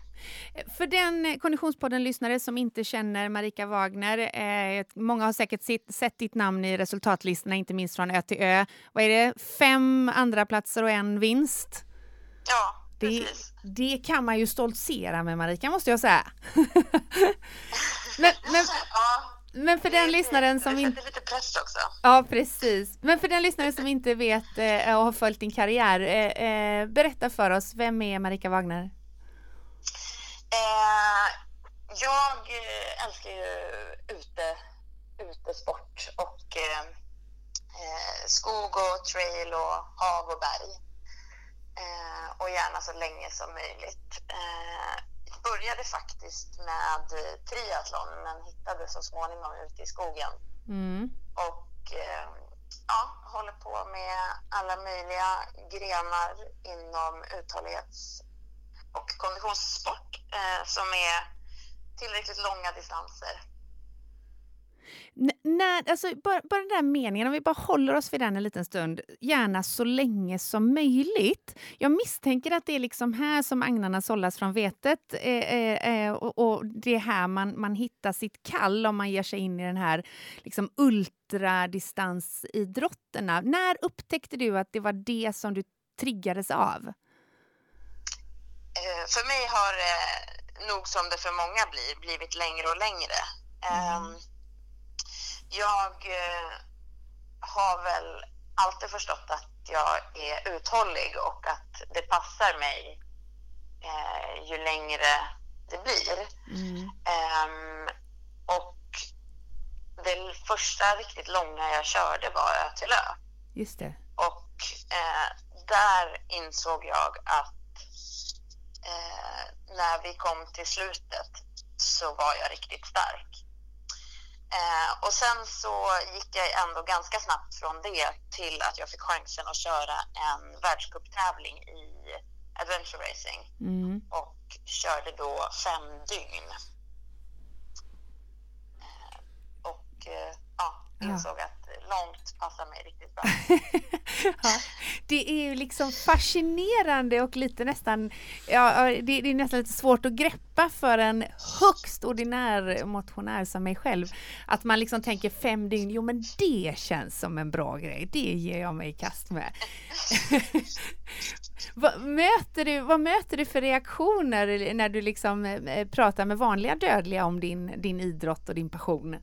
För den Konditionspodden-lyssnare som inte känner Marika Wagner, eh, många har säkert sitt, sett ditt namn i resultatlistorna, inte minst från Ö till Ö. Vad är det? Fem andra platser och en vinst? Ja, Det, precis. det kan man ju stoltsera med, Marika, måste jag säga. men, men, Ja, men för den lyssnaren som inte... lite press också. Ja, precis. Men för den lyssnare som inte vet eh, och har följt din karriär, eh, eh, berätta för oss, vem är Marika Wagner? Eh, jag eh, älskar ju ute, utesport och eh, skog och trail och hav och berg. Eh, och gärna så länge som möjligt. Eh, började faktiskt med triathlon men hittade så småningom ute i skogen. Mm. Och eh, ja, håller på med alla möjliga grenar inom uthållighets och konditionssport eh, som är tillräckligt långa distanser. N- när, alltså, bara, bara den där meningen, om vi bara håller oss vid den en liten stund, gärna så länge som möjligt. Jag misstänker att det är liksom här som agnarna sållas från vetet eh, eh, eh, och, och det är här man, man hittar sitt kall om man ger sig in i den här liksom, ultradistansidrotterna. När upptäckte du att det var det som du triggades av? Eh, för mig har eh, nog som det för många blir, blivit längre och längre. Ehm, jag eh, har väl alltid förstått att jag är uthållig och att det passar mig eh, ju längre det blir. Mm. Ehm, och det första riktigt långa jag körde var Ö till Ö. Just det. Och eh, där insåg jag att eh, när vi kom till slutet så var jag riktigt stark. Eh, och sen så gick jag ändå ganska snabbt från det till att jag fick chansen att köra en världscuptävling i adventure racing Mm. och körde då fem dygn. Eh, och eh, ja, Ja. insåg att långt passar mig riktigt bra. ja, det är ju liksom fascinerande och lite nästan, ja, det, det är nästan lite svårt att greppa för en högst ordinär motionär som mig själv. Att man liksom tänker fem dygn, jo men det känns som en bra grej, det ger jag mig i kast med. vad, möter du, vad möter du för reaktioner när du liksom eh, pratar med vanliga dödliga om din, din idrott och din passion?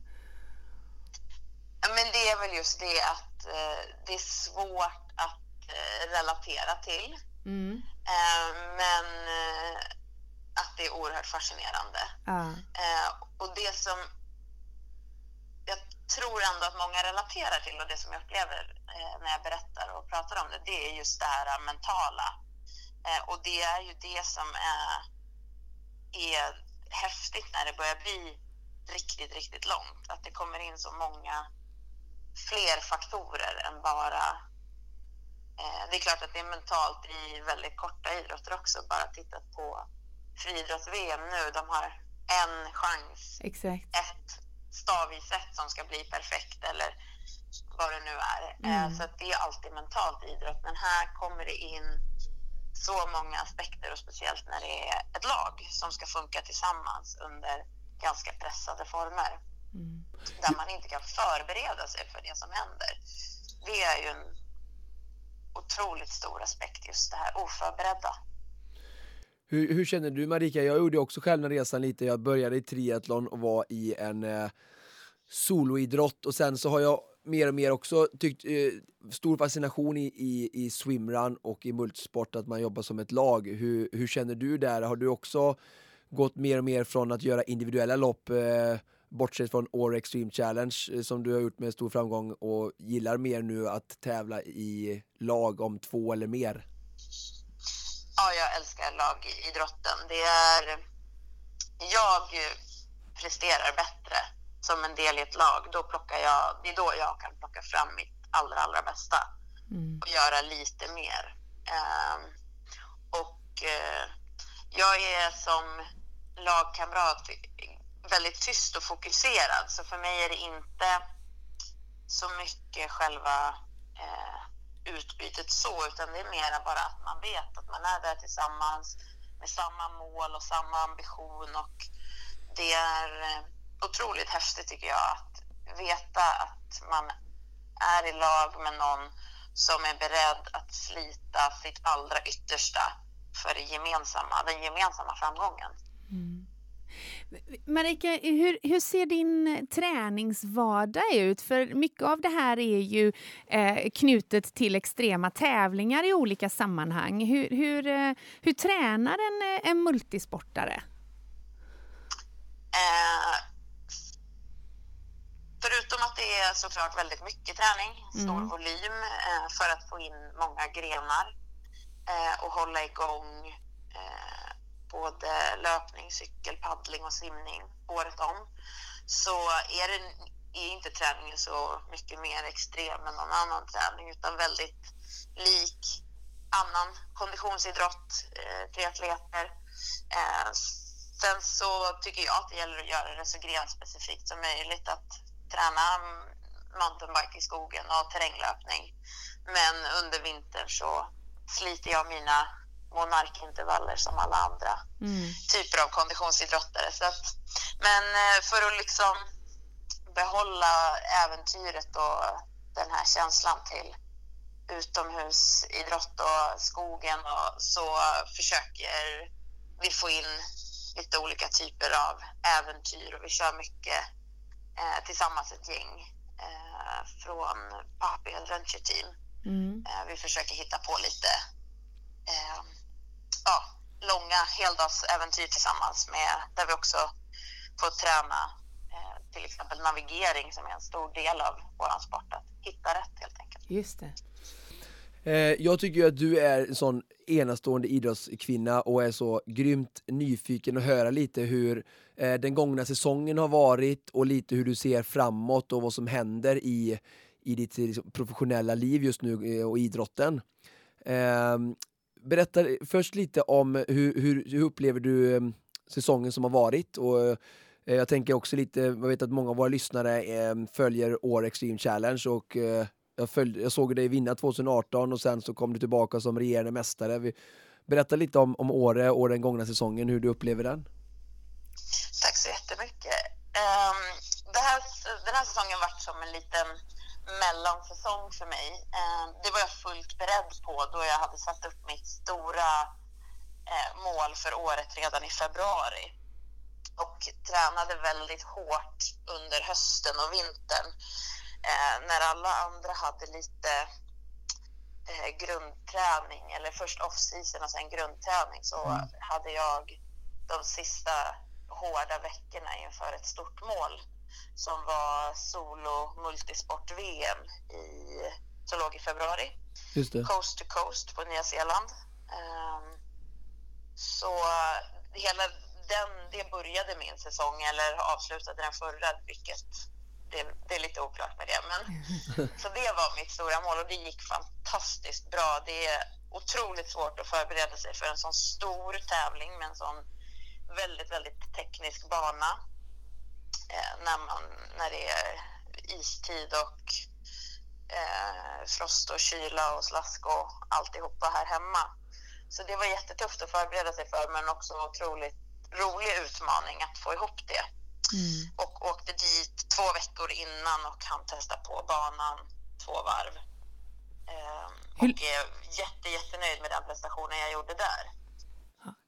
Men det är väl just det att eh, det är svårt att eh, relatera till. Mm. Eh, men att det är oerhört fascinerande. Ja. Eh, och det som jag tror ändå att många relaterar till och det som jag upplever när jag berättar och pratar om det, det är just det här mentala. Och det är ju det som är, är häftigt när det börjar bli riktigt, riktigt långt. Att det kommer in så många fler faktorer än bara... Eh, det är klart att det är mentalt i väldigt korta idrotter också. Bara titta på friidrotts-VM nu. De har en chans, Exakt. ett stavgissett som ska bli perfekt eller vad det nu är. Eh, Mm. så att det är alltid mentalt i idrott. Men här kommer det in så många aspekter och speciellt när det är ett lag som ska funka tillsammans under ganska pressade former Mm. där man inte kan förbereda sig för det som händer. Det är ju en otroligt stor aspekt, just det här oförberedda. Hur, hur känner du Marika? Jag gjorde också själv den resan lite. Jag började i triathlon och var i en eh, soloidrott och sen så har jag mer och mer också tyckt eh, stor fascination i, i, i swimrun och i multisport, att man jobbar som ett lag. Hur, hur känner du där? Har du också gått mer och mer från att göra individuella lopp eh, bortsett från Åre Extreme Challenge eh, som du har gjort med stor framgång och gillar mer nu att tävla i lag om två eller mer? Ja, jag älskar lagidrotten. Det är... Jag presterar bättre som en del i ett lag, då plockar jag, det är då jag kan plocka fram mitt allra, allra bästa Mm. och göra lite mer. Ehm, och eh, jag är som lagkamrat väldigt tyst och fokuserad, så för mig är det inte så mycket själva eh, utbytet så, utan det är mera bara att man vet att man är där tillsammans med samma mål och samma ambition och det är eh, otroligt häftigt tycker jag att veta att man är i lag med någon som är beredd att slita sitt allra yttersta för det gemensamma, den gemensamma framgången. Mm. Marika, hur, hur ser din träningsvardag ut? För mycket av det här är ju eh, knutet till extrema tävlingar i olika sammanhang. Hur, hur, eh, hur tränar en, eh, en multisportare? Eh, förutom att det är såklart väldigt mycket träning, stor Mm. volym eh, för att få in många grenar eh, och hålla igång eh, både löpning, cykel, paddling och simning året om så är, det, är inte träningen så mycket mer extrem än någon annan träning utan väldigt lik annan konditionsidrott, eh, triatleter. Eh, sen så tycker jag att det gäller att göra det så grenspecifikt som möjligt. Att träna mountainbike i skogen och terränglöpning. Men under vintern så sliter jag mina monarkintervaller som alla andra Mm. typer av konditionsidrottare. Så att, men eh, för att liksom behålla äventyret och den här känslan till utomhusidrott och skogen och så försöker vi få in lite olika typer av äventyr och vi kör mycket eh, tillsammans ett gäng eh, från Papi Adventure Team. Mm. Eh, vi försöker hitta på lite eh, ja, långa heldagsäventyr tillsammans med där vi också får träna eh, till exempel navigering som är en stor del av vår sport. Att hitta rätt helt enkelt. Just det. Eh, jag tycker ju att du är en sån enastående idrottskvinna och är så grymt nyfiken att höra lite hur eh, den gångna säsongen har varit och lite hur du ser framåt och vad som händer i, i ditt liksom, professionella liv just nu eh, och idrotten. Berätta först lite om hur, hur, hur upplever du ehm, säsongen som har varit och eh, jag tänker också lite, jag vet att många av våra lyssnare ehm, följer År Extreme Challenge och eh, jag, följde, jag såg dig vinna 2018 och sen så kom du tillbaka som regerande mästare. Vi, berätta lite om, om Åre och den gångna säsongen, hur du upplever den. Tack så jättemycket. Um, det här, den här säsongen varit som en liten mellansäsong för mig. Um, det var jag fullt beredd på då jag hade satt upp mitt stora uh, mål för året redan i februari och tränade väldigt hårt under hösten och vintern uh, när alla andra hade lite uh, grundträning eller först off-season och sen grundträning så Mm. hade jag de sista hårda veckorna inför ett stort mål som var solo multisport-VM i, som låg i februari. Coast to coast på Nya Zeeland. Ehm, så hela den, det började min säsong eller avslutade den förra, vilket det, det är lite oklart med det. Men, så det var mitt stora mål och det gick fantastiskt bra. Det är otroligt svårt att förbereda sig för en sån stor tävling med en sån väldigt, väldigt teknisk bana när, man, när det är istid och eh, frost och kyla och slask och alltihopa här hemma. Så det var jättetufft att förbereda sig för men också otroligt rolig utmaning att få ihop det. Mm. Och åkte dit två veckor innan och hann testa på banan två varv. Eh, och är jätte, jättenöjd med den prestationen jag gjorde där.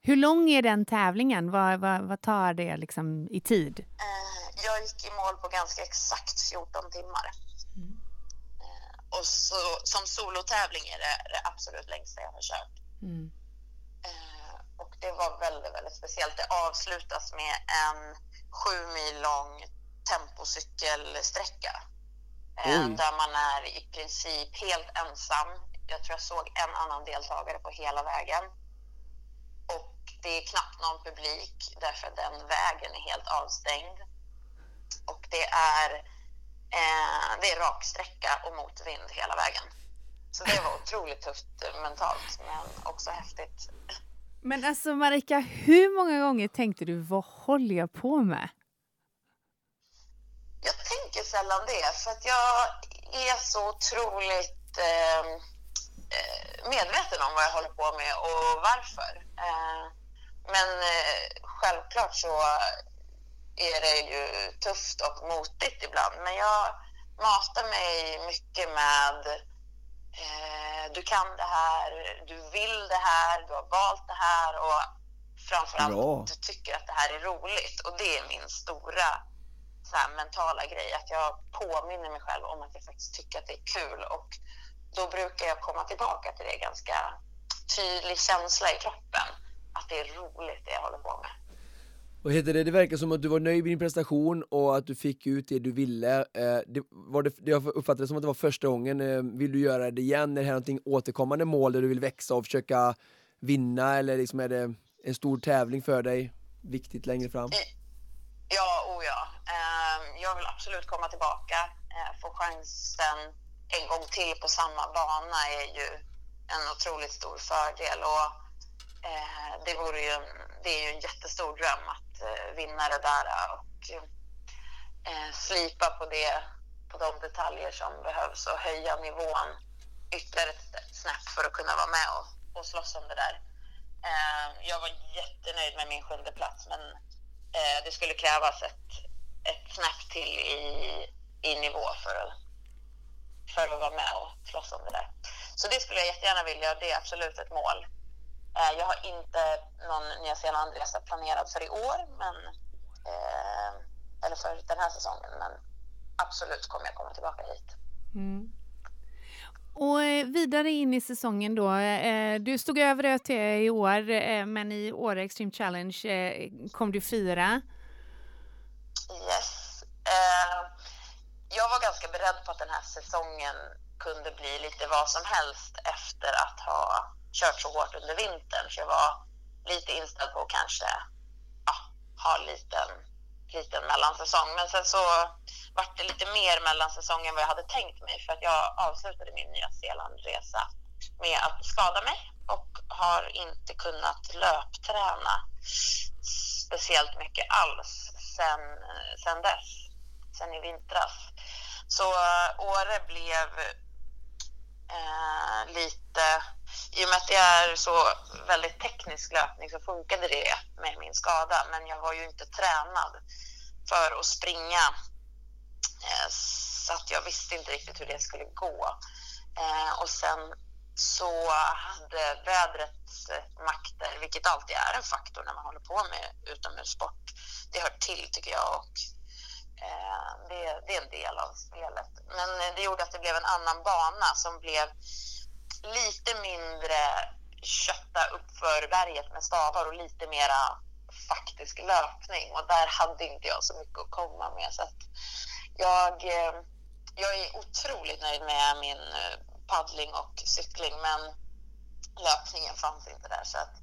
Hur lång är den tävlingen? Vad, vad, vad tar det liksom i tid? Eh, jag gick i mål på ganska exakt 14 timmar. Eh, och så, som solotävling är det det absolut längsta jag har kört. Mm. Eh, och det var väldigt, väldigt speciellt. Det avslutas med en sju mil lång tempocykelsträcka. Oj. där man är i princip helt ensam. Jag tror jag såg en annan deltagare på hela vägen. Och det är knappt någon publik därför att den vägen är helt avstängd. Och det är, eh, det är raksträcka och motvind hela vägen. Så det var otroligt tufft mentalt, men också häftigt. Men alltså Marika, hur många gånger tänkte du vad håller jag på med? Jag tänker sällan det, för att jag är så otroligt eh, eh, medveten om vad jag håller på med och varför. Eh, men eh, självklart så är det ju tufft och motigt ibland. Men jag matar mig mycket med eh, du kan det här, du vill det här, du har valt det här och framförallt Bra. du tycker att det här är roligt. Och det är min stora så här, mentala grej, att jag påminner mig själv om att jag faktiskt tycker att det är kul. Och då brukar jag komma tillbaka till det ganska tydlig känsla i kroppen, att det är roligt det jag håller på med. Vad heter det? Det verkar som att du var nöjd med din prestation och att du fick ut det du ville. Eh, det, var det, jag uppfattade det som att det var första gången. Eh, vill du göra det igen? Är det här någonting återkommande mål där du vill växa och försöka vinna eller liksom är det en stor tävling för dig? Viktigt längre fram? Eh, ja, oh ja. Ehm, jag vill absolut komma tillbaka. Få chansen en gång till på samma bana är ju en otroligt stor fördel. Och, Eh, det, vore ju, det är ju en jättestor dröm att eh, vinna det där eh, och eh, slipa på, det, på de detaljer som behövs och höja nivån ytterligare ett snäpp för att kunna vara med och, och slåss om det där. Eh, jag var jättenöjd med min sjunde plats men eh, det skulle krävas ett, ett snäpp till i, i nivå för att, för att vara med och slåss om det där. Så det skulle jag jättegärna vilja och det är absolut ett mål. Eh, jag har inte någon Nya Zeeland-resa planerad för i år, men, eh, eller för den här säsongen, men absolut kommer jag komma tillbaka hit. Mm. Och eh, vidare in i säsongen då. Du stod över ÖT i år, men i Åre Extreme Challenge kom du fyra. Yes. Jag var ganska beredd på att den här säsongen kunde bli lite vad som helst efter att ha kört så hårt under vintern. Så jag var lite inställd på att kanske ja, ha en liten, liten mellansäsong. Men sen så vart det lite mer mellansäsong än vad jag hade tänkt mig för att jag avslutade min Nya Zeeland-resa med att skada mig och har inte kunnat löpträna speciellt mycket alls sen, sen dess, sen i vintras. Så eh, Åre blev eh, lite, i och med att det är så väldigt teknisk löpning så funkade det med min skada men jag var ju inte tränad för att springa eh, så att jag visste inte riktigt hur det skulle gå. Eh, och sen så hade vädrets makter, vilket alltid är en faktor när man håller på med utomhussport, det hör till tycker jag och eh, det, det är en del av spelet. Men det gjorde att det blev en annan bana som blev lite mindre kötta uppför berget med stavar och lite mera faktisk löpning och där hade inte jag så mycket att komma med. Så jag, eh, jag är otroligt nöjd med min eh, paddling och cykling men löpningen fanns inte där. Så att,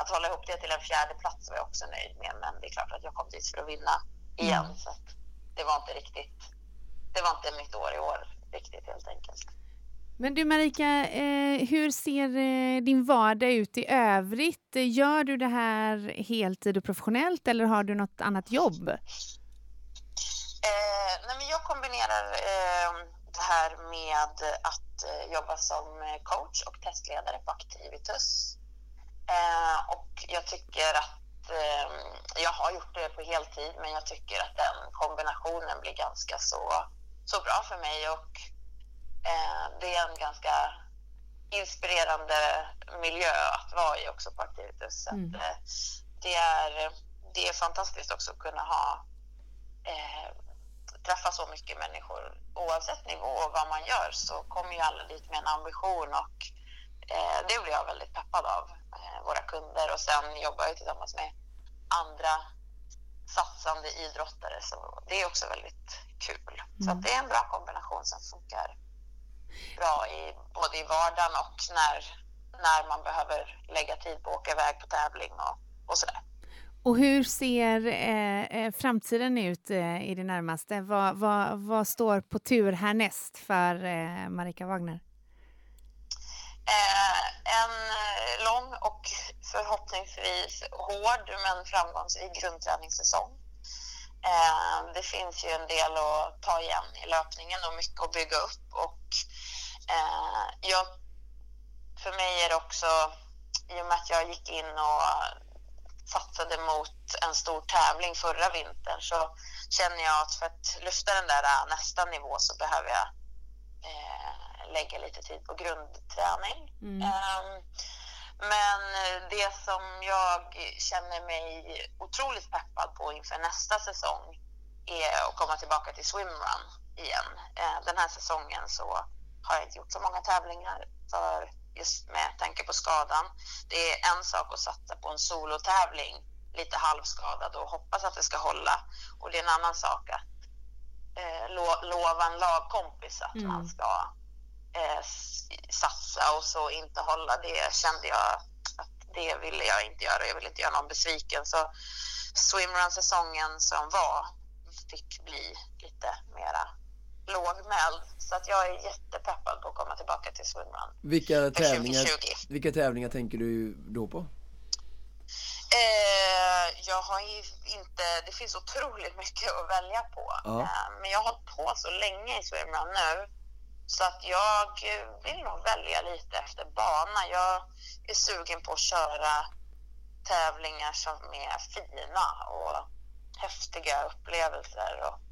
att hålla ihop det till en fjärde plats var jag också nöjd med men det är klart att jag kom dit för att vinna igen. Mm. Så det var inte riktigt, det var inte mitt år i år riktigt helt enkelt. Men du Marika, eh, hur ser eh, din vardag ut i övrigt? Gör du det här heltid och professionellt eller har du något annat jobb? Eh, nej men jag kombinerar eh, det här med att eh, jobba som eh, coach och testledare på Activitus. Eh, och jag tycker att eh, jag har gjort det på heltid men jag tycker att den kombinationen blir ganska så, så bra för mig och det är en ganska inspirerande miljö att vara i också på Activitus. Så Mm. eh, det, är, det är fantastiskt också att kunna ha eh, träffa så mycket människor. Oavsett nivå och vad man gör så kommer ju alla dit med en ambition och eh, det blir jag väldigt peppad av, eh, våra kunder. Och sen jobbar jag tillsammans med andra satsande idrottare så det är också väldigt kul. Så Mm. att det är en bra kombination som funkar bra i, både i vardagen och när, när man behöver lägga tid på att åka iväg på tävling och och sådär. Och hur ser eh, eh, framtiden ut eh, i det närmaste? Vad, vad, vad, står på tur härnäst för eh, Marika Wagner? Eh, en eh, lång och förhoppningsvis hård men framgångsrik grundträningssäsong. det finns ju en del att ta igen i löpningen och mycket att bygga upp. Och, jag, för mig är det också, i och med att jag gick in och satsade mot en stor tävling förra vintern så känner jag att för att lyfta den där äh, nästa nivå så behöver jag eh, lägga lite tid på grundträning. Mm. Um, men det som jag känner mig otroligt peppad på inför nästa säsong är att komma tillbaka till swimrun igen. Eh, den här säsongen så har jag inte gjort så många tävlingar för just med tanke på skadan. Det är en sak att satsa på en solotävling lite halvskadad och hoppas att det ska hålla. Och det är en annan sak att eh, lo lova en lagkompis att mm. man ska eh, satsa och så inte hålla. Det kände jag att det ville jag inte göra. Jag ville inte göra någon besviken. Så swimrun-säsongen som var fick bli lite mera lågmäld. Så att jag är jättepeppad på att komma tillbaka till swimrun. Vilka tävlingar, vilka tävlingar tänker du då på? Eh, jag har inte, det finns otroligt mycket att välja på. Ja. Eh, men jag har hållit på så länge i swimrun nu så att jag vill nog välja lite efter bana. Jag är sugen på att köra tävlingar som är fina och häftiga upplevelser och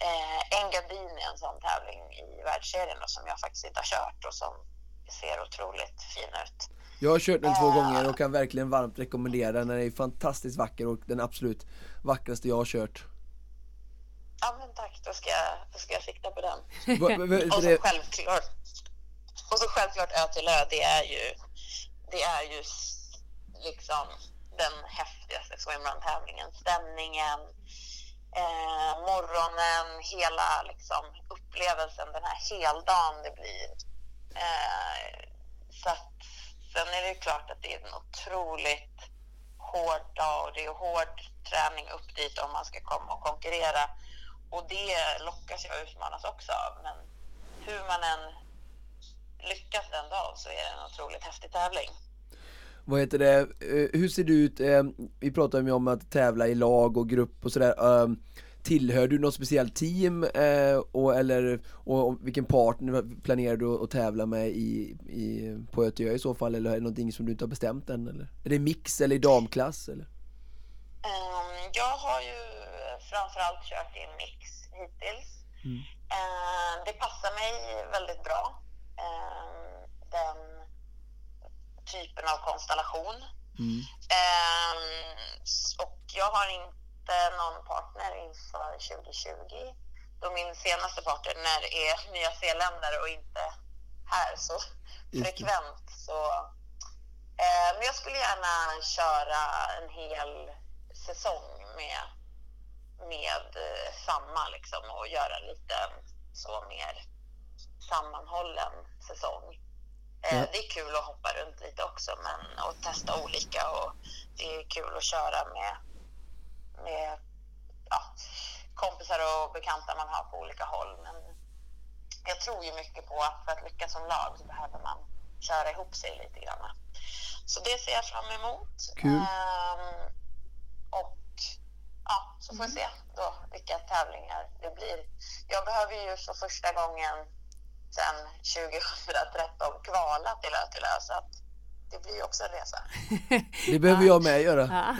Eh, Engadin är en sån tävling i världsserien då, som jag faktiskt inte har kört och som ser otroligt fin ut. Jag har kört den två uh, gånger och kan verkligen varmt rekommendera den. Den är fantastiskt vacker och den absolut vackraste jag har kört. Ja men tack, då ska jag, då ska jag sikta på den. och, så självklart, och så självklart Ö till Ö, det är ju, det är ju liksom den häftigaste swimrun-tävlingen. Stämningen, eh, morgonen, hela liksom, upplevelsen, den här heldagen det blir. Eh, så att, sen är det ju klart att det är en otroligt hård dag och det är hård träning upp dit om man ska komma och konkurrera. Och det lockas jag och utmanas också av. Men hur man än lyckas den dagen så är det en otroligt häftig tävling. Vad heter det, eh, hur ser det ut, eh, vi pratar ju om att tävla i lag och grupp och sådär ehm, Tillhör du något speciellt team eh, och, eller och vilken partner planerar du att tävla med i, i, på Ötjö i så fall eller är det någonting som du inte har bestämt än eller? Är det mix eller i damklass eller? Um, jag har ju framförallt kört i mix hittills. Mm. Uh, det passar mig väldigt bra. Uh, den typen av konstellation. Mm. Um, och jag har inte någon partner inför 2020 då min senaste partner är nya zeeländare och inte här så frekvent. Så, eh, men jag skulle gärna köra en hel säsong med, med eh, samma liksom, och göra lite så mer sammanhållen säsong. Eh, det är kul att hoppa runt lite också men, och testa olika och det är kul att köra med, med ja, kompisar och bekanta man har på olika håll. Men jag tror ju mycket på att för att lyckas som lag så behöver man köra ihop sig lite grann. Så det ser jag fram emot. Kul. Um, och ja, så får vi se då vilka tävlingar det blir. Jag behöver ju för första gången sedan 2013 kvala till Ötilö så att det blir också en resa. Det behöver jag med göra.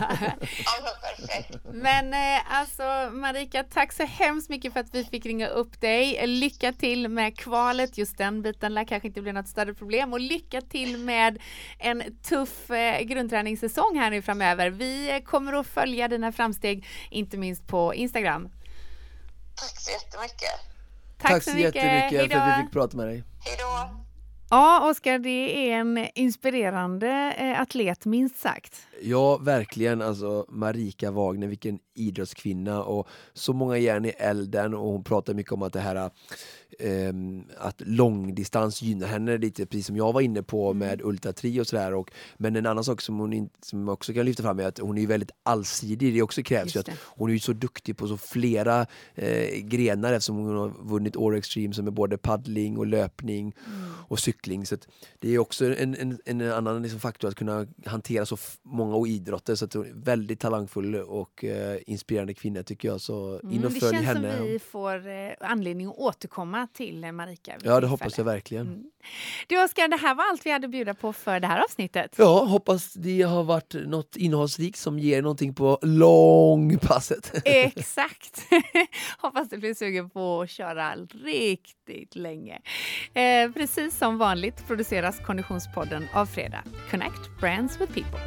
ja, perfekt. Men eh, alltså Marika, tack så hemskt mycket för att vi fick ringa upp dig. Lycka till med kvalet, just den biten lär kanske inte bli något större problem och lycka till med en tuff eh, grundträningssäsong här nu framöver. Vi kommer att följa dina framsteg, inte minst på Instagram. Tack så jättemycket. Tack, Tack så, så jättemycket Hejdå. för att vi fick prata med dig. Hej då. Ja, Oskar, det är en inspirerande eh, atlet minst sagt. Ja, verkligen. Alltså Marika Wagner, vilken idrottskvinna och så många järn i elden och hon pratar mycket om att det här att långdistans gynnar henne lite, precis som jag var inne på mm. med Ultra Tri och sådär. Men en annan sak som hon in, som också kan lyfta fram är att hon är väldigt allsidig. Det också krävs ju att hon är ju så duktig på så flera eh, grenar eftersom hon har vunnit Åre Extreme som är både paddling och löpning mm. och cykling. Så det är också en, en, en annan liksom faktor att kunna hantera så många idrotter. Så att hon är väldigt talangfull och eh, inspirerande kvinna tycker jag. Så in och följ henne. Det känns som vi får eh, anledning att återkomma till Marika. Ja, det hoppas jag verkligen. Mm. Du Oskar, det här var allt vi hade att bjuda på för det här avsnittet. Ja, hoppas det har varit något innehållsrikt som ger någonting på långpasset. Exakt! hoppas du blir sugen på att köra riktigt länge. Eh, precis som vanligt produceras Konditionspodden av Fredag. Connect Brands with People.